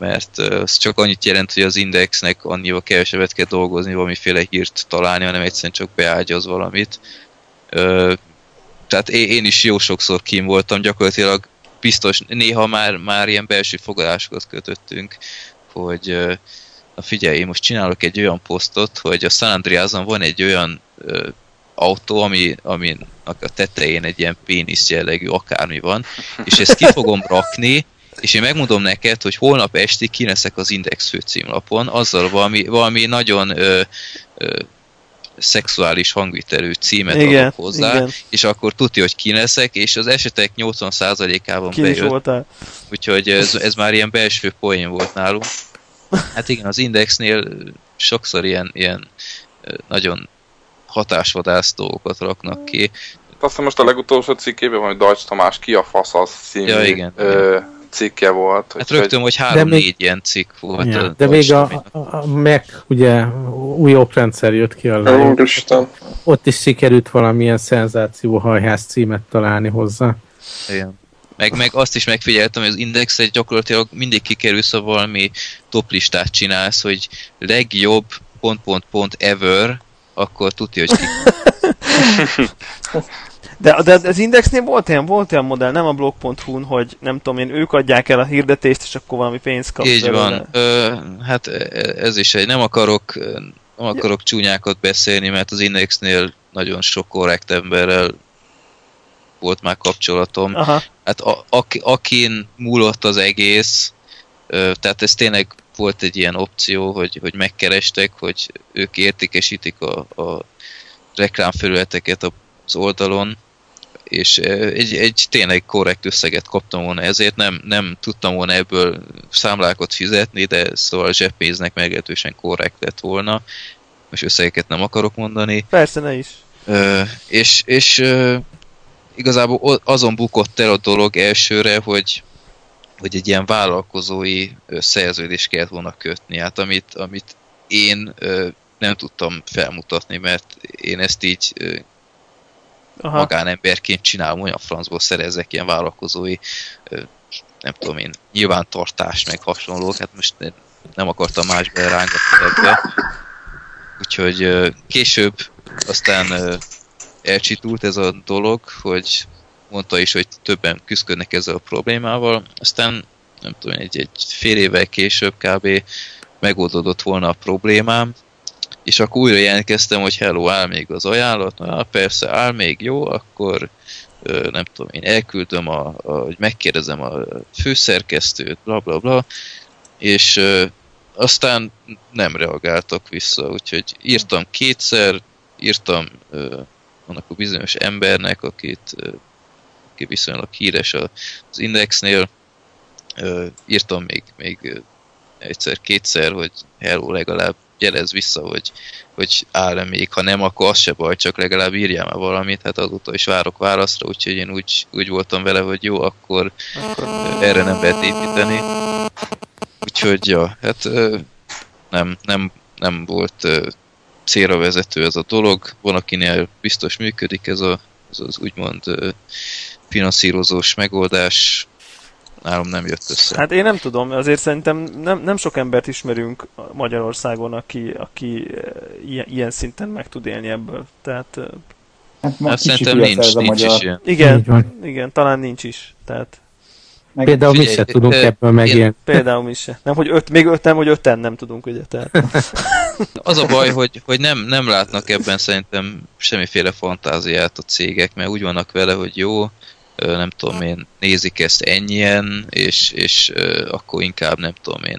Mert az csak annyit jelent, hogy az indexnek annyival kevesebbet kell dolgozni, valamiféle hírt találni, hanem egyszerűen csak beágyaz valamit. Tehát én is jó sokszor kim voltam, gyakorlatilag biztos, néha már, már ilyen belső fogadásokat kötöttünk, hogy na figyelj, én most csinálok egy olyan posztot, hogy a San Andreason van egy olyan autó, ami, ami a tetején egy ilyen pénisz jellegű akármi van, és ezt ki fogom rakni, és én megmondom neked, hogy holnap esti kineszek az Index főcímlapon, azzal valami, valami nagyon ö, ö, szexuális hangvitelű címet igen, adok hozzá, igen. és akkor tudja, hogy kineszek, és az esetek 80%-ában Ki bejött. Voltál. Úgyhogy ez, ez már ilyen belső poén volt nálunk. Hát igen, az Indexnél sokszor ilyen, ilyen nagyon hatásvadász dolgokat raknak ki. Azt hiszem most a legutolsó cikkében van, hogy Dajcs Tamás ki a fasz az című ja, igen, ö, cikke volt. Hát rögtön, hogy három-négy még... ilyen cikk volt. Ja, a de még a, a, a Mac, ugye új oprendszer jött ki a Úristen. Ott is sikerült valamilyen szenzációhajház címet találni hozzá. Igen. Meg, meg azt is megfigyeltem, hogy az indexet gyakorlatilag mindig kikerülsz, ha valami toplistát csinálsz, hogy legjobb pont, pont, pont ever, akkor tudja, hogy ki. De, de az Indexnél volt ilyen, volt ilyen modell, nem a blog.hu-n, hogy nem tudom én, ők adják el a hirdetést, és akkor valami pénzt kapsz. Így van. Ö, hát e, ez is egy, nem akarok, nem akarok csúnyákat beszélni, mert az Indexnél nagyon sok korrekt emberrel volt már kapcsolatom. Aha. Hát a, a, akin múlott az egész, ö, tehát ez tényleg volt egy ilyen opció, hogy, hogy megkerestek, hogy ők értékesítik a, a reklámfelületeket az oldalon, és egy, egy tényleg korrekt összeget kaptam volna ezért, nem, nem tudtam volna ebből számlákat fizetni, de szóval zseppénznek meglehetősen korrekt lett volna. Most összegeket nem akarok mondani. Persze, ne is. Ö, és és ö, igazából azon bukott el a dolog elsőre, hogy hogy egy ilyen vállalkozói szerződést kellett volna kötni, hát amit, amit én ö, nem tudtam felmutatni, mert én ezt így Aha. magánemberként csinálom, olyan francból szerezek ilyen vállalkozói, nem tudom én, nyilvántartás, meg hasonlók, hát most nem akartam más belerángatni ebbe. Úgyhogy később aztán elcsitult ez a dolog, hogy mondta is, hogy többen küzdködnek ezzel a problémával, aztán nem tudom, egy, egy fél évvel később kb. megoldódott volna a problémám, és akkor újra jelentkeztem, hogy hello, áll még az ajánlat, na persze, áll még jó, akkor nem tudom, én elküldöm, a, a, hogy megkérdezem a főszerkesztőt, bla bla bla, és ö, aztán nem reagáltak vissza, úgyhogy írtam kétszer, írtam ö, annak a bizonyos embernek, akit ö, aki viszonylag híres az Indexnél. Írtam még, még egyszer-kétszer, hogy hello, legalább gyerez vissza, hogy, hogy áll-e még, ha nem, akkor az se baj, csak legalább írjál már valamit, hát azóta is várok válaszra, úgyhogy én úgy, úgy voltam vele, hogy jó, akkor, akkor erre nem lehet építeni. Úgyhogy, ja, hát nem, nem, nem volt célra vezető ez a dolog, van akinél biztos működik ez, a, ez az úgymond finanszírozós megoldás nálam nem jött össze. Hát én nem tudom, azért szerintem nem, nem sok embert ismerünk Magyarországon, aki, aki eh, ilyen, ilyen szinten meg tud élni ebből. Tehát, eh, hát, hát szerintem nincs, nincs is ilyen. Igen, igen, talán nincs is. Tehát meg például mi se tudunk ö, ebből megélni. Például mi se. Nem, hogy öt, még öt, nem, hogy öten nem tudunk, ugye. Tehát. Az a baj, hogy, hogy nem, nem látnak ebben szerintem semmiféle fantáziát a cégek, mert úgy vannak vele, hogy jó, nem tudom én, nézik ezt ennyien, és, és akkor inkább nem tudom én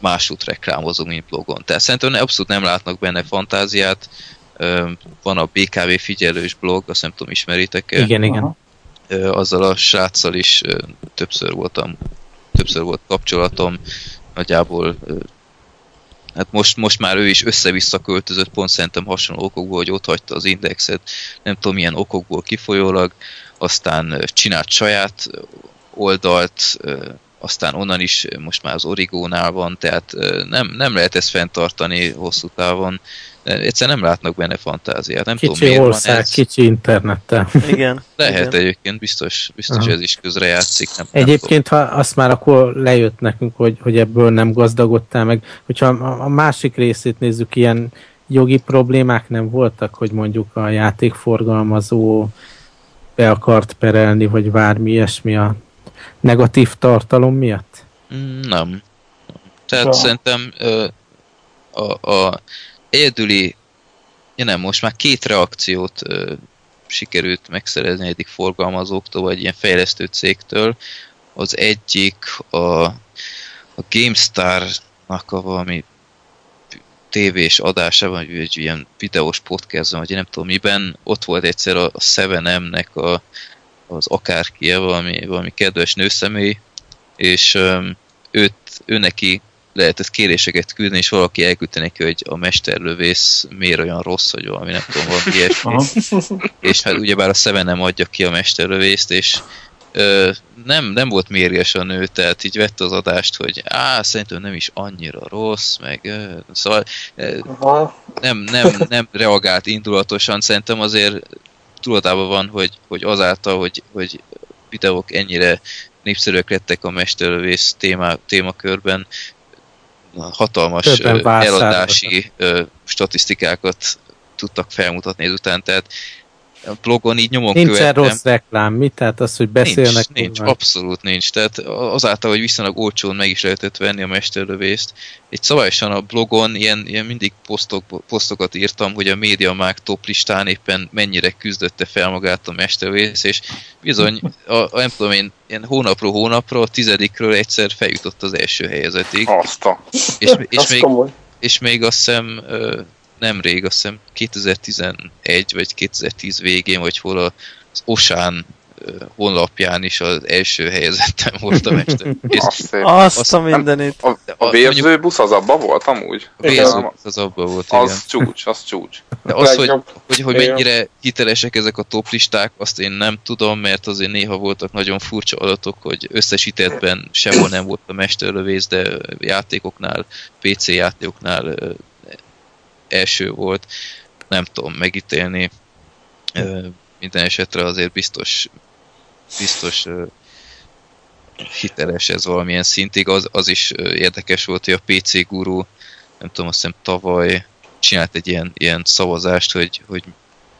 másút reklámozunk, mint blogon. Tehát szerintem abszolút nem látnak benne fantáziát. Van a BKV figyelős blog, azt nem tudom, ismeritek -e? Igen, igen. Azzal a sráccal is többször voltam, többször volt kapcsolatom, nagyjából hát most, most már ő is össze-vissza költözött, pont szerintem hasonló okokból, hogy ott hagyta az indexet, nem tudom milyen okokból kifolyólag, aztán csinált saját oldalt, aztán onnan is most már az Origónál van, tehát nem, nem lehet ezt fenntartani hosszú távon. Egyszerűen nem látnak benne fantáziát. Nem kicsi tudom, miért ország, van ez. kicsi internettel. Igen. Lehet igen. egyébként, biztos, biztos Aha. ez is közre játszik. Nem, nem Egyébként, ha azt már akkor lejött nekünk, hogy, hogy ebből nem gazdagodtál meg, hogyha a a másik részét nézzük, ilyen jogi problémák nem voltak, hogy mondjuk a játékforgalmazó be akart perelni, vagy bármi ilyesmi a negatív tartalom miatt? Nem. Tehát Ja. szerintem ö, a, a egyedüli, ja nem, most már két reakciót ö, sikerült megszerezni egyik forgalmazóktól, vagy ilyen fejlesztő cégtől. Az egyik a, a GameStar-nak a valami tévés adásában, vagy egy ilyen videós podcastban, vagy én nem tudom miben, ott volt egyszer a, a 7M-nek a, az akárkie, valami, valami kedves nőszemély, és öm, őt, ő neki lehetett kéréseket küldeni, és valaki elküldte neki, hogy a mesterlövész miért olyan rossz, vagy valami, nem tudom, valami ilyesmi. És hát ugyebár a Seven nem adja ki a mesterlövészt, és ö, nem, nem volt mérges a nő, tehát így vette az adást, hogy á, szerintem nem is annyira rossz, meg ö, szóval ö, nem, nem, nem reagált indulatosan, szerintem azért tudatában van, hogy, hogy azáltal, hogy, hogy videók ennyire népszerűek lettek a mesterlövész téma, témakörben, hatalmas eladási ö, statisztikákat tudtak felmutatni ezután, tehát a blogon így nyomon Nincsen követtem. rossz reklám, mi? Tehát az, hogy beszélnek. Nincs, nincs, abszolút nincs. Tehát azáltal, hogy viszonylag olcsón meg is lehetett venni a mesterlövészt, egy szabályosan a blogon ilyen, ilyen mindig posztok, posztokat írtam, hogy a MediaMarkt top listán éppen mennyire küzdötte fel magát a mesterlövész, és bizony, a, a, nem tudom én, ilyen hónapról hónapra, a tizedikről egyszer feljutott az első helyezetig, Azt a... és, és, az még, és még azt hiszem nemrég, azt hiszem 2011 vagy 2010 végén, vagy hol a- az Osán honlapján is az első helyezettem volt a mester. Azt szép. Azt a mindenit. A, a vérző busz az abba volt amúgy? a vérző az abban volt, igen. Az csúcs, az csúcs. De az, hogy, hogy, hogy mennyire hitelesek ezek a toplisták, azt én nem tudom, mert azért néha voltak nagyon furcsa adatok, hogy összesítettben sehol nem volt a mesterlövész, de játékoknál, PC játékoknál első volt. Nem tudom megítélni. Minden esetre azért biztos biztos hiteles ez valamilyen szintig. Az, az is érdekes volt, hogy a PC guru, nem tudom, azt hiszem tavaly csinált egy ilyen, ilyen szavazást, hogy, hogy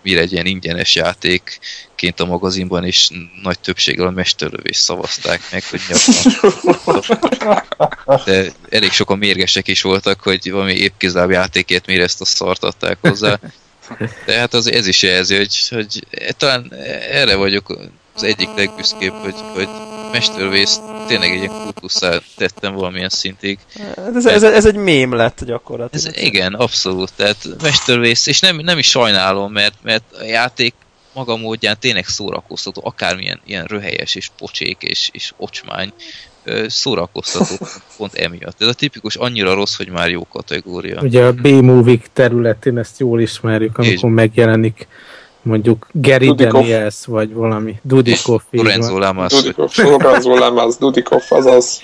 mi legyen ingyenes játékként a magazinban, és nagy többséggel a mesterlövés szavazták meg, hogy a De elég sokan mérgesek is voltak, hogy valami épkézláb játékért miért ezt a szart adták hozzá. De hát az, ez is jelzi, hogy, hogy talán erre vagyok az egyik legbüszkébb, hogy, hogy mesterlövész tényleg egy ilyen kultuszá tettem valamilyen szintig. Hát Ez, ez, ez egy mém lett gyakorlatilag. Ez igen, abszolút. Tehát mesterlövész, és nem, nem is sajnálom, mert, mert a játék maga módján tényleg szórakoztató, akármilyen ilyen röhelyes és pocsék és, és ocsmány, szórakoztató pont emiatt. Ez a tipikus annyira rossz, hogy már jó kategória. Ugye a B-movie területén ezt jól ismerjük, amikor megjelenik mondjuk Gary Dudikoff. Daniels, vagy valami van. Lorenzo Lamas, Dudikov, Lorenzo Lemez, Dudikov, azaz.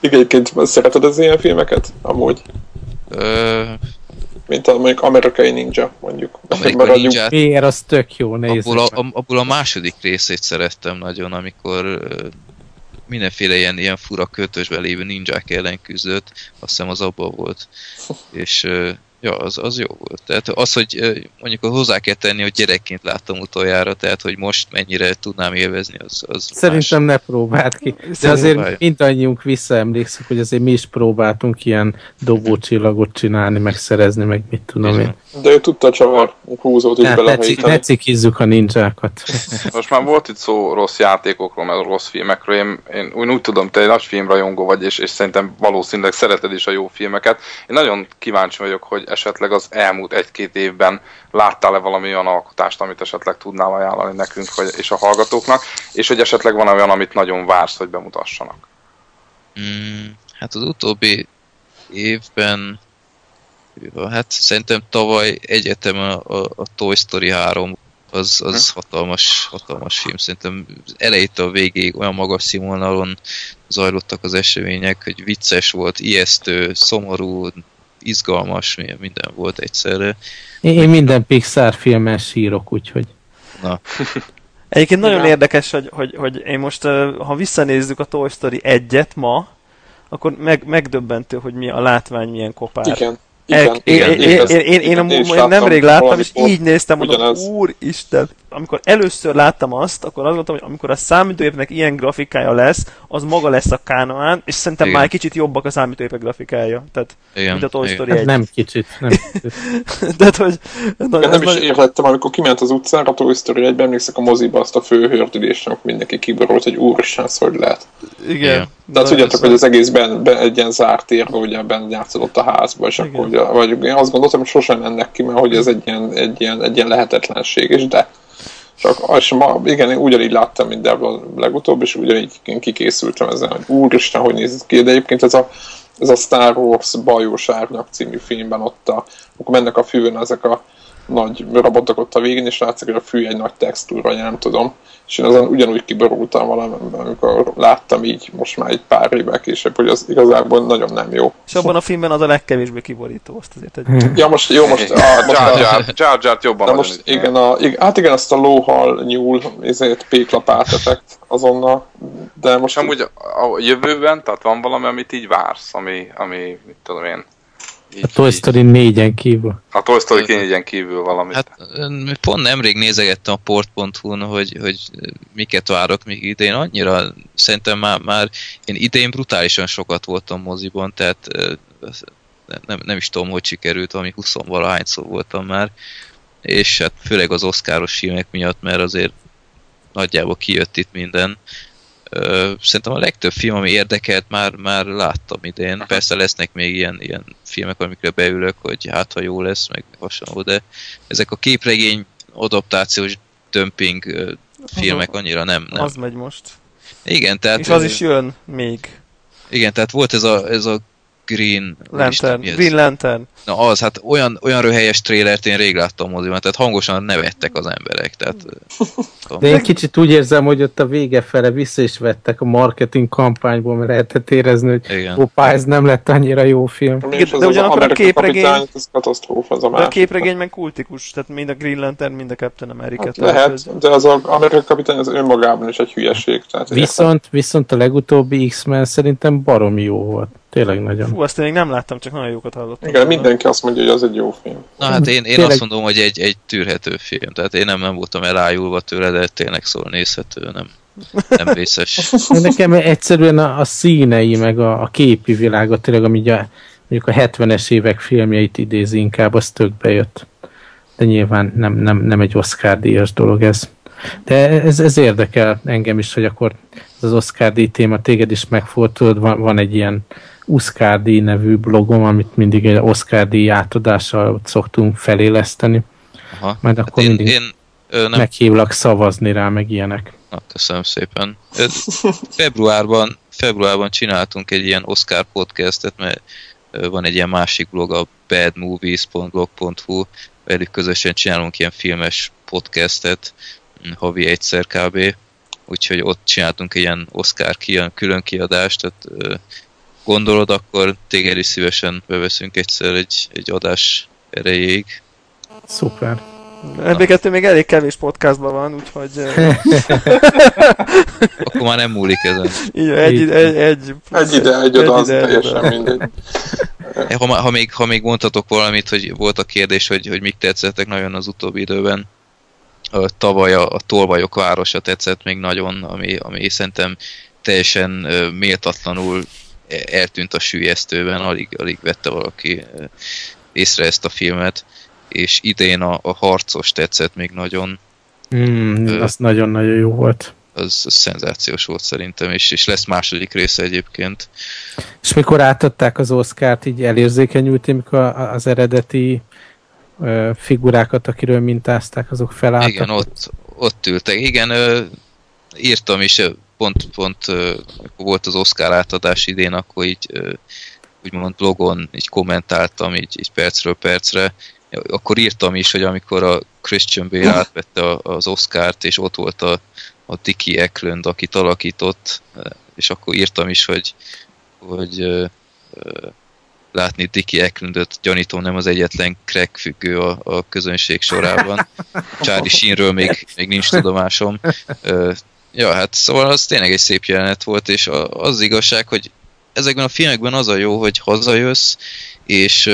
Igen, Egyébként szereted az ilyen filmeket? Amúgy. ö, Mint a mondjuk amerikai ninja, mondjuk. Amerikai Maradjunk- Ninját Miért az tök jó, nézzük. abból a, abból a második részét szerettem nagyon, amikor mindenféle ilyen, ilyen fura költösben lévő ninják ellen küzdött, azt hiszem az abban volt. És ja, az, az jó volt. Tehát az, hogy mondjuk hozzá kell tenni, hogy gyerekként láttam utoljára, tehát hogy most mennyire tudnám élvezni, az, az Szerintem ne próbáld ki. De Szerintem azért próbálj. mindannyiunk visszaemlékszünk, hogy azért mi is próbáltunk ilyen dobócsillagot csinálni, meg szerezni, meg mit tudom én. De ő tudta a csavar húzót is belehajítani. ne cikizzük a ninjákat. Most már volt itt szó rossz játékokról, meg rossz filmekről. Én, én úgy, úgy tudom, te egy nagy filmrajongó vagy, és, és szerintem valószínűleg szereted is a jó filmeket. Én nagyon kíváncsi vagyok, hogy esetleg az elmúlt egy-két évben láttál-e valami olyan alkotást, amit esetleg tudnál ajánlani nekünk vagy, és a hallgatóknak, és hogy esetleg van olyan, amit nagyon vársz, hogy bemutassanak. Mm, hát az utóbbi évben hát szerintem tavaly egyetemen a, a, a Toy Story 3 az az, az hatalmas, hatalmas film. Szerintem elejétől a végéig olyan magas színvonalon zajlottak az események, hogy vicces volt, ijesztő, szomorú, izgalmas, minden volt egyszerre. Én, én minden Pixar filmen sírok, úgyhogy... Na, Egyébként nagyon Igen. érdekes, hogy, hogy, hogy én most, ha visszanézzük a Toy Story 1-et ma, akkor meg, megdöbbentő, hogy mi a látvány milyen kopár. Igen. Igen, én, igen, én, én én, én, én, én, én, én nemrég láttam, és így néztem, mondom, úristen, amikor először láttam azt, akkor azt gondoltam, hogy amikor a számítógépnek ilyen grafikája lesz, az maga lesz a Kánoán, és szerintem Igen. már egy kicsit jobbak a számítógépek grafikája. Tehát, igen. mint a Toy igen. Story Hát 1. nem kicsit. Nem kicsit. Tehát, hogy... Na, Igen, nem is nagy- értettem, amikor kiment az utcára, a Toy Story 1 emlékszek a moziba azt a fő hördülést, amikor mindenki kiborult, hogy úristen, ez hogy lehet. Igen. Igen. Tehát Na, tudjátok, hogy az egészben be, egy ilyen zárt térben, ugye benn játszódott a házba, és Igen. akkor ugye, vagy én azt gondoltam, hogy sosem mennek ki, mert hogy ez egy ilyen, egy ilyen, egy ilyen lehetetlenség, és de. Csak és ma, igen, ugyanígy láttam mindenből legutóbb, és ugyanígy kikészültem ezen, hogy úristen, hogy néz ki, de egyébként ez a, ez a Star Wars Bajós Árnyak című filmben ott a, akkor mennek a fűn ezek a nagy robotok ott a végén, és látszik, hogy a fű egy nagy textúra, vagy nem tudom. És én azon ugyanúgy kiborultam valami, amikor láttam így, most már egy pár évvel később, hogy az igazából nagyon nem jó. És abban a filmben az a legkevésbé kiborító, azt azért egy... Ja, most jó, most, A ah, Jar Jar, Jar jobban de most igen, a, igen, hát igen, azt a lóhal nyúl, ezért péklapát effekt azonnal, de most Most amúgy a, a jövőben, tehát van valami, amit így vársz, ami, ami mit tudom én, így, A Toy Story 4-en kívül. a Toy Story kényegyen kívül valamit. Hát pont nemrég nézegettem a port.hu-n, hogy, hogy miket várok még idén. Annyira szerintem már, már én idén brutálisan sokat voltam moziban, tehát nem, nem is tudom, hogy sikerült, ami 20 valahányszor voltam már. És hát főleg az oszkáros filmek miatt, mert azért nagyjából kijött itt minden. Ö, Szerintem a legtöbb film, ami érdekelt, már, már láttam idén. Persze lesznek még ilyen, ilyen filmek, amikre beülök, hogy hát ha jó lesz, meg hasonló, de ezek a képregény adaptációs dömping filmek annyira nem, nem. Az megy most. Igen, tehát, És az is jön még. igen, tehát volt ez a, ez a Green Lantern. ez? Green Lantern. Na az, hát olyan, olyan röhelyes trélert én rég láttam moziban, tehát hangosan nevettek az emberek, tehát De én kicsit úgy érzem, hogy ott a vége fele vissza is vettek a marketing kampányból, mert lehetett érezni, hogy igen. hoppá, ez nem lett annyira jó film. és de ugyanakkor a képregény- kapitány, ez katasztrófa, az a De a másik. képregényben kultikus, tehát mind a Green Lantern, mind a Captain America. Hát ez- lehet, de az a Amerika kapitány az önmagában is egy hülyeség. Tehát Viszont, viszont a legutóbbi X-Men szerintem baromi jó volt. Tényleg nagyon. Fú, azt én még nem láttam, csak nagyon jókat hallottam. Igen, mindenki azt mondja, hogy az egy jó film. Na hát én, én Tényleg- azt mondom, hogy egy, egy tűrhető film, tehát én nem, nem voltam elájulva tőle, de tényleg szól nézhető, nem, nem vészes. Nekem egyszerűen a, a színei, meg a, a képi világa, tényleg, ami a, mondjuk a 70-es évek filmjeit idézi inkább, az tök bejött. De nyilván nem, nem, nem egy Oscar díjas dolog ez. De ez, ez érdekel engem is, hogy akkor ez az Oscar díj téma téged is megfordult, van, van egy ilyen Oscar nevű blogom, amit mindig egy Oscar díj átadással szoktunk feléleszteni. Aha. Hát akkor én, mindig én ö, nem meghívlak szavazni rá, meg ilyenek. Na, köszönöm szépen. Ö, Februárban, februárban csináltunk egy ilyen Oscar podcastet, mert van egy ilyen másik blog, a badmovies.blog.hu, velük közösen csinálunk ilyen filmes podcastet, mm, havi egyszer kb. Úgyhogy ott csináltunk egy ilyen Oscar külön kiadást, tehát gondolod, akkor téged is szívesen beveszünk egyszer egy, egy adás erejéig. Szuper. MB2 még elég kevés podcastban van, úgyhogy Akkor már nem múlik ezen. így, egy, egy, egy, Egy ide, egy oda, az ide, egy teljesen mindegy. Ha, ha, még, ha még mondhatok valamit, hogy volt a kérdés, hogy, hogy mik tetszettek nagyon az utóbbi időben. Ö, Tavaly a, a Tolvajok városa tetszett még nagyon, ami, ami szerintem teljesen méltatlanul eltűnt a sülyeztőben, alig, alig vette valaki ö, észre ezt a filmet. És idén a, a harcos tetszett még nagyon, Mm, Ö. az nagyon-nagyon jó volt. az, az szenzációs volt szerintem, és, és lesz második része egyébként. És mikor átadták az Oscárt, így elérzékenyültél, mikor az eredeti ö, figurákat, akiről mintázták, azok felálltak? Igen, ott, ott ültek. Igen, ö, írtam is, pont, pont ö, volt az Oscar átadás idén, akkor így ö, úgymond blogon így kommentáltam így, így percről percre, akkor írtam is, hogy amikor a Christian Bale átvette az Oscárt, és ott volt a, a Dickie Eklund, akit alakított, és akkor írtam is, hogy, hogy uh, uh, látni Dickie Eklundot, gyanítom nem az egyetlen crack függő a, a közönség sorában. Charlie Sheenről még, még nincs tudomásom. Uh, ja, hát szóval az tényleg egy szép jelenet volt, és az igazság, hogy ezekben a filmekben az a jó, hogy hazajössz, és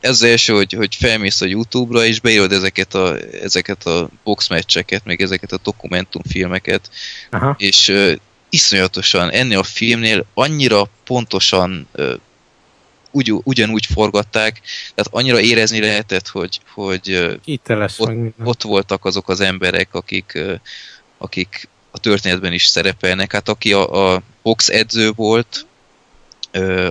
ez az első, hogy, hogy felmész a Youtube-ra, és beírod ezeket a, ezeket a boxmeccseket, meg ezeket a dokumentumfilmeket, Aha. és uh, iszonyatosan ennél a filmnél annyira pontosan uh, ugy, ugyanúgy forgatták, tehát annyira érezni lehetett, hogy, hogy uh, ott, ott voltak azok az emberek, akik, uh, akik a történetben is szerepelnek. Hát aki a, a box edző volt,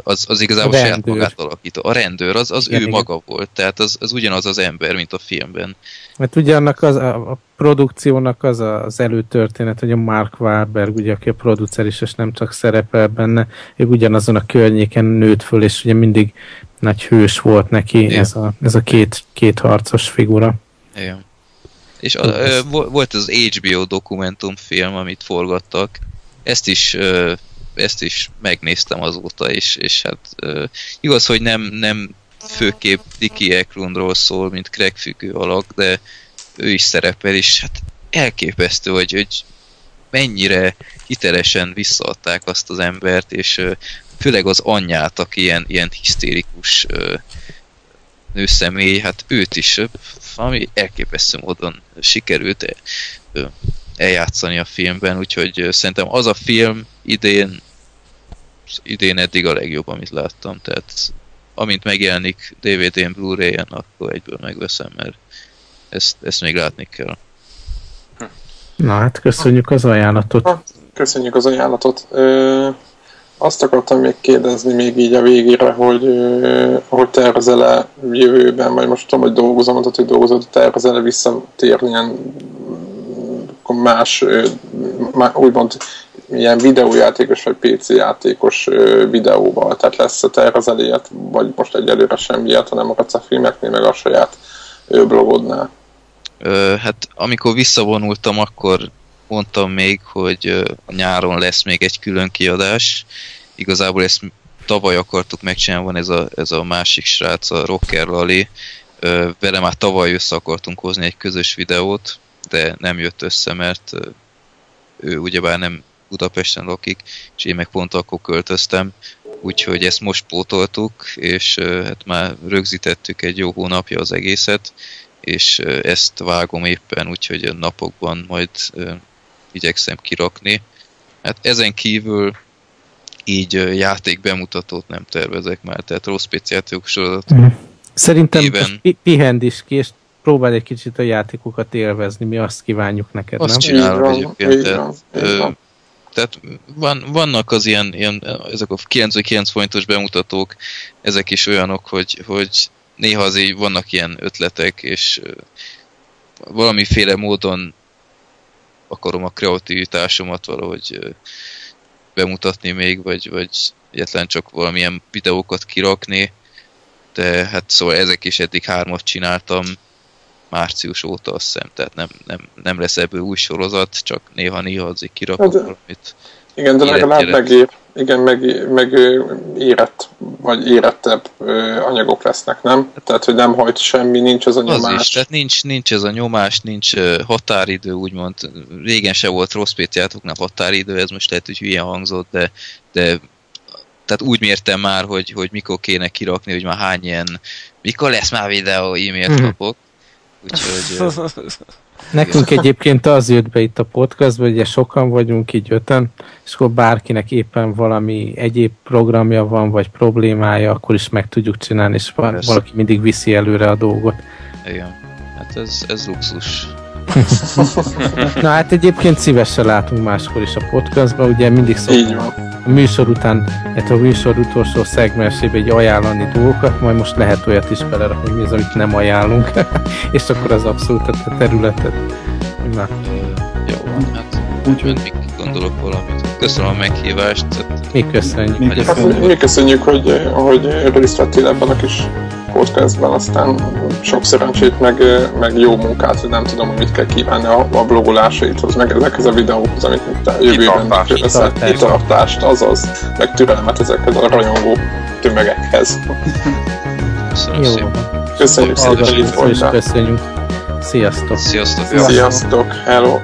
az, az igazából saját magát alakító. A rendőr, az, az igen, ő igen. maga volt, tehát az, az ugyanaz az ember, mint a filmben. Mert ugye annak az, a, a produkciónak az a, az előtörténet, hogy a Mark Wahlberg, ugye, aki a producer is, és nem csak szerepel benne, ő ugyanazon a környéken nőtt föl, és ugye mindig nagy hős volt neki ez a, ez a két, két harcos figura. Igen. És a, ö, volt az HBO dokumentumfilm, amit forgattak, ezt is ö, ezt is megnéztem azóta, és, és hát igaz, hogy nem, nem főképp Dickie Eklundról szól, mint Craig függő alak, de ő is szerepel, és hát elképesztő, hogy, hogy mennyire hitelesen visszaadták azt az embert, és főleg az anyját, aki ilyen, ilyen hisztérikus uh, nőszemély, hát őt is valami elképesztő módon sikerült eljátszani a filmben, úgyhogy szerintem az a film idén idén eddig a legjobb, amit láttam, tehát amint megjelenik DVD-n, Blu-ray-en, akkor egyből megveszem, mert ezt, ezt még látni kell. Na hát köszönjük az ajánlatot. Köszönjük az ajánlatot. Ö, azt akartam még kérdezni még így a végére, hogy hogy tervezel-e jövőben, vagy most tudom, hogy dolgozom, hogy dolgozod, tervezel-e visszatérni ilyen más, úgymond ilyen videójátékos vagy PC játékos videóval, tehát lesz a tervezel vagy most egyelőre sem ilyet, hanem a a filmeknél, meg a saját blogodnál? Hát amikor visszavonultam, akkor mondtam még, hogy nyáron lesz még egy külön kiadás. Igazából ezt tavaly akartuk megcsinálni, van ez a, ez a másik srác, a Rocker Lali. Vele már tavaly össze akartunk hozni egy közös videót, de nem jött össze, mert ő ugyebár nem Budapesten lakik, és én meg pont akkor költöztem, úgyhogy ezt most pótoltuk, és hát már rögzítettük egy jó hónapja az egészet, és ezt vágom éppen, úgyhogy a napokban majd igyekszem kirakni. Hát ezen kívül így játék bemutatót nem tervezek már, tehát rossz játékok sorozat. Mm. Szerintem éven... pihend is ki, és próbálj egy kicsit a játékokat élvezni, mi azt kívánjuk neked, azt nem? Csinálom egyébként, tehát, tehát van, vannak az ilyen, ilyen, ezek a 99 forintos bemutatók, ezek is olyanok, hogy, hogy néha azért vannak ilyen ötletek, és valamiféle módon akarom a kreativitásomat valahogy bemutatni még, vagy, vagy egyetlen csak valamilyen videókat kirakni, de hát szóval ezek is eddig hármat csináltam, március óta azt hiszem, tehát nem, nem, nem lesz ebből új sorozat, csak néha-néha azért kirakok hát, valamit. Igen, de legalább megér, igen, meg, meg érett, vagy érettebb anyagok lesznek, nem? Tehát, hogy nem hajt semmi, nincs az a nyomás. Az is, tehát nincs, nincs ez a nyomás, nincs határidő, úgymond. Régen se volt rossz játékoknak határidő, ez most lehet, hogy hülye hangzott, de, de tehát úgy mértem már, hogy, hogy mikor kéne kirakni, hogy már hány ilyen, mikor lesz már videó, e-mailt hmm. kapok. Úgyhogy... Nekünk egyébként az jött be itt a podcastba, ugye sokan vagyunk, így öten, és akkor bárkinek éppen valami egyéb programja van, vagy problémája, akkor is meg tudjuk csinálni, és valaki mindig viszi előre a dolgot. Igen, hát ez, ez luxus. Na hát egyébként szívesen látunk máskor is a podcastban, ugye mindig szoktunk a műsor után, a műsor utolsó szegmensébe egy ajánlani dolgokat, majd most lehet olyat is belerakni, mi az, amit nem ajánlunk, és akkor az abszolút a területet. Na. Jó van, hát úgyhogy még gondolok valamit. Köszönöm a meghívást. Mi köszönjük. Mi köszönjük, mi köszönjük hogy, hogy részt vettél ebben a kis podcastben, aztán sok szerencsét, meg, meg jó munkát, hogy nem tudom, hogy mit kell kívánni a, a blogolásaithoz, meg ezekhez a videókhoz, amit te jövőben Kitartást. kitartást, azaz, meg türelmet ezekhez a rajongó tömegekhez. Köszönöm Jó szépen. van. Köszönjük szépen, hogy itt voltál. köszönjük. Sziasztok! Sziasztok! Sziasztok. Sziasztok, hello!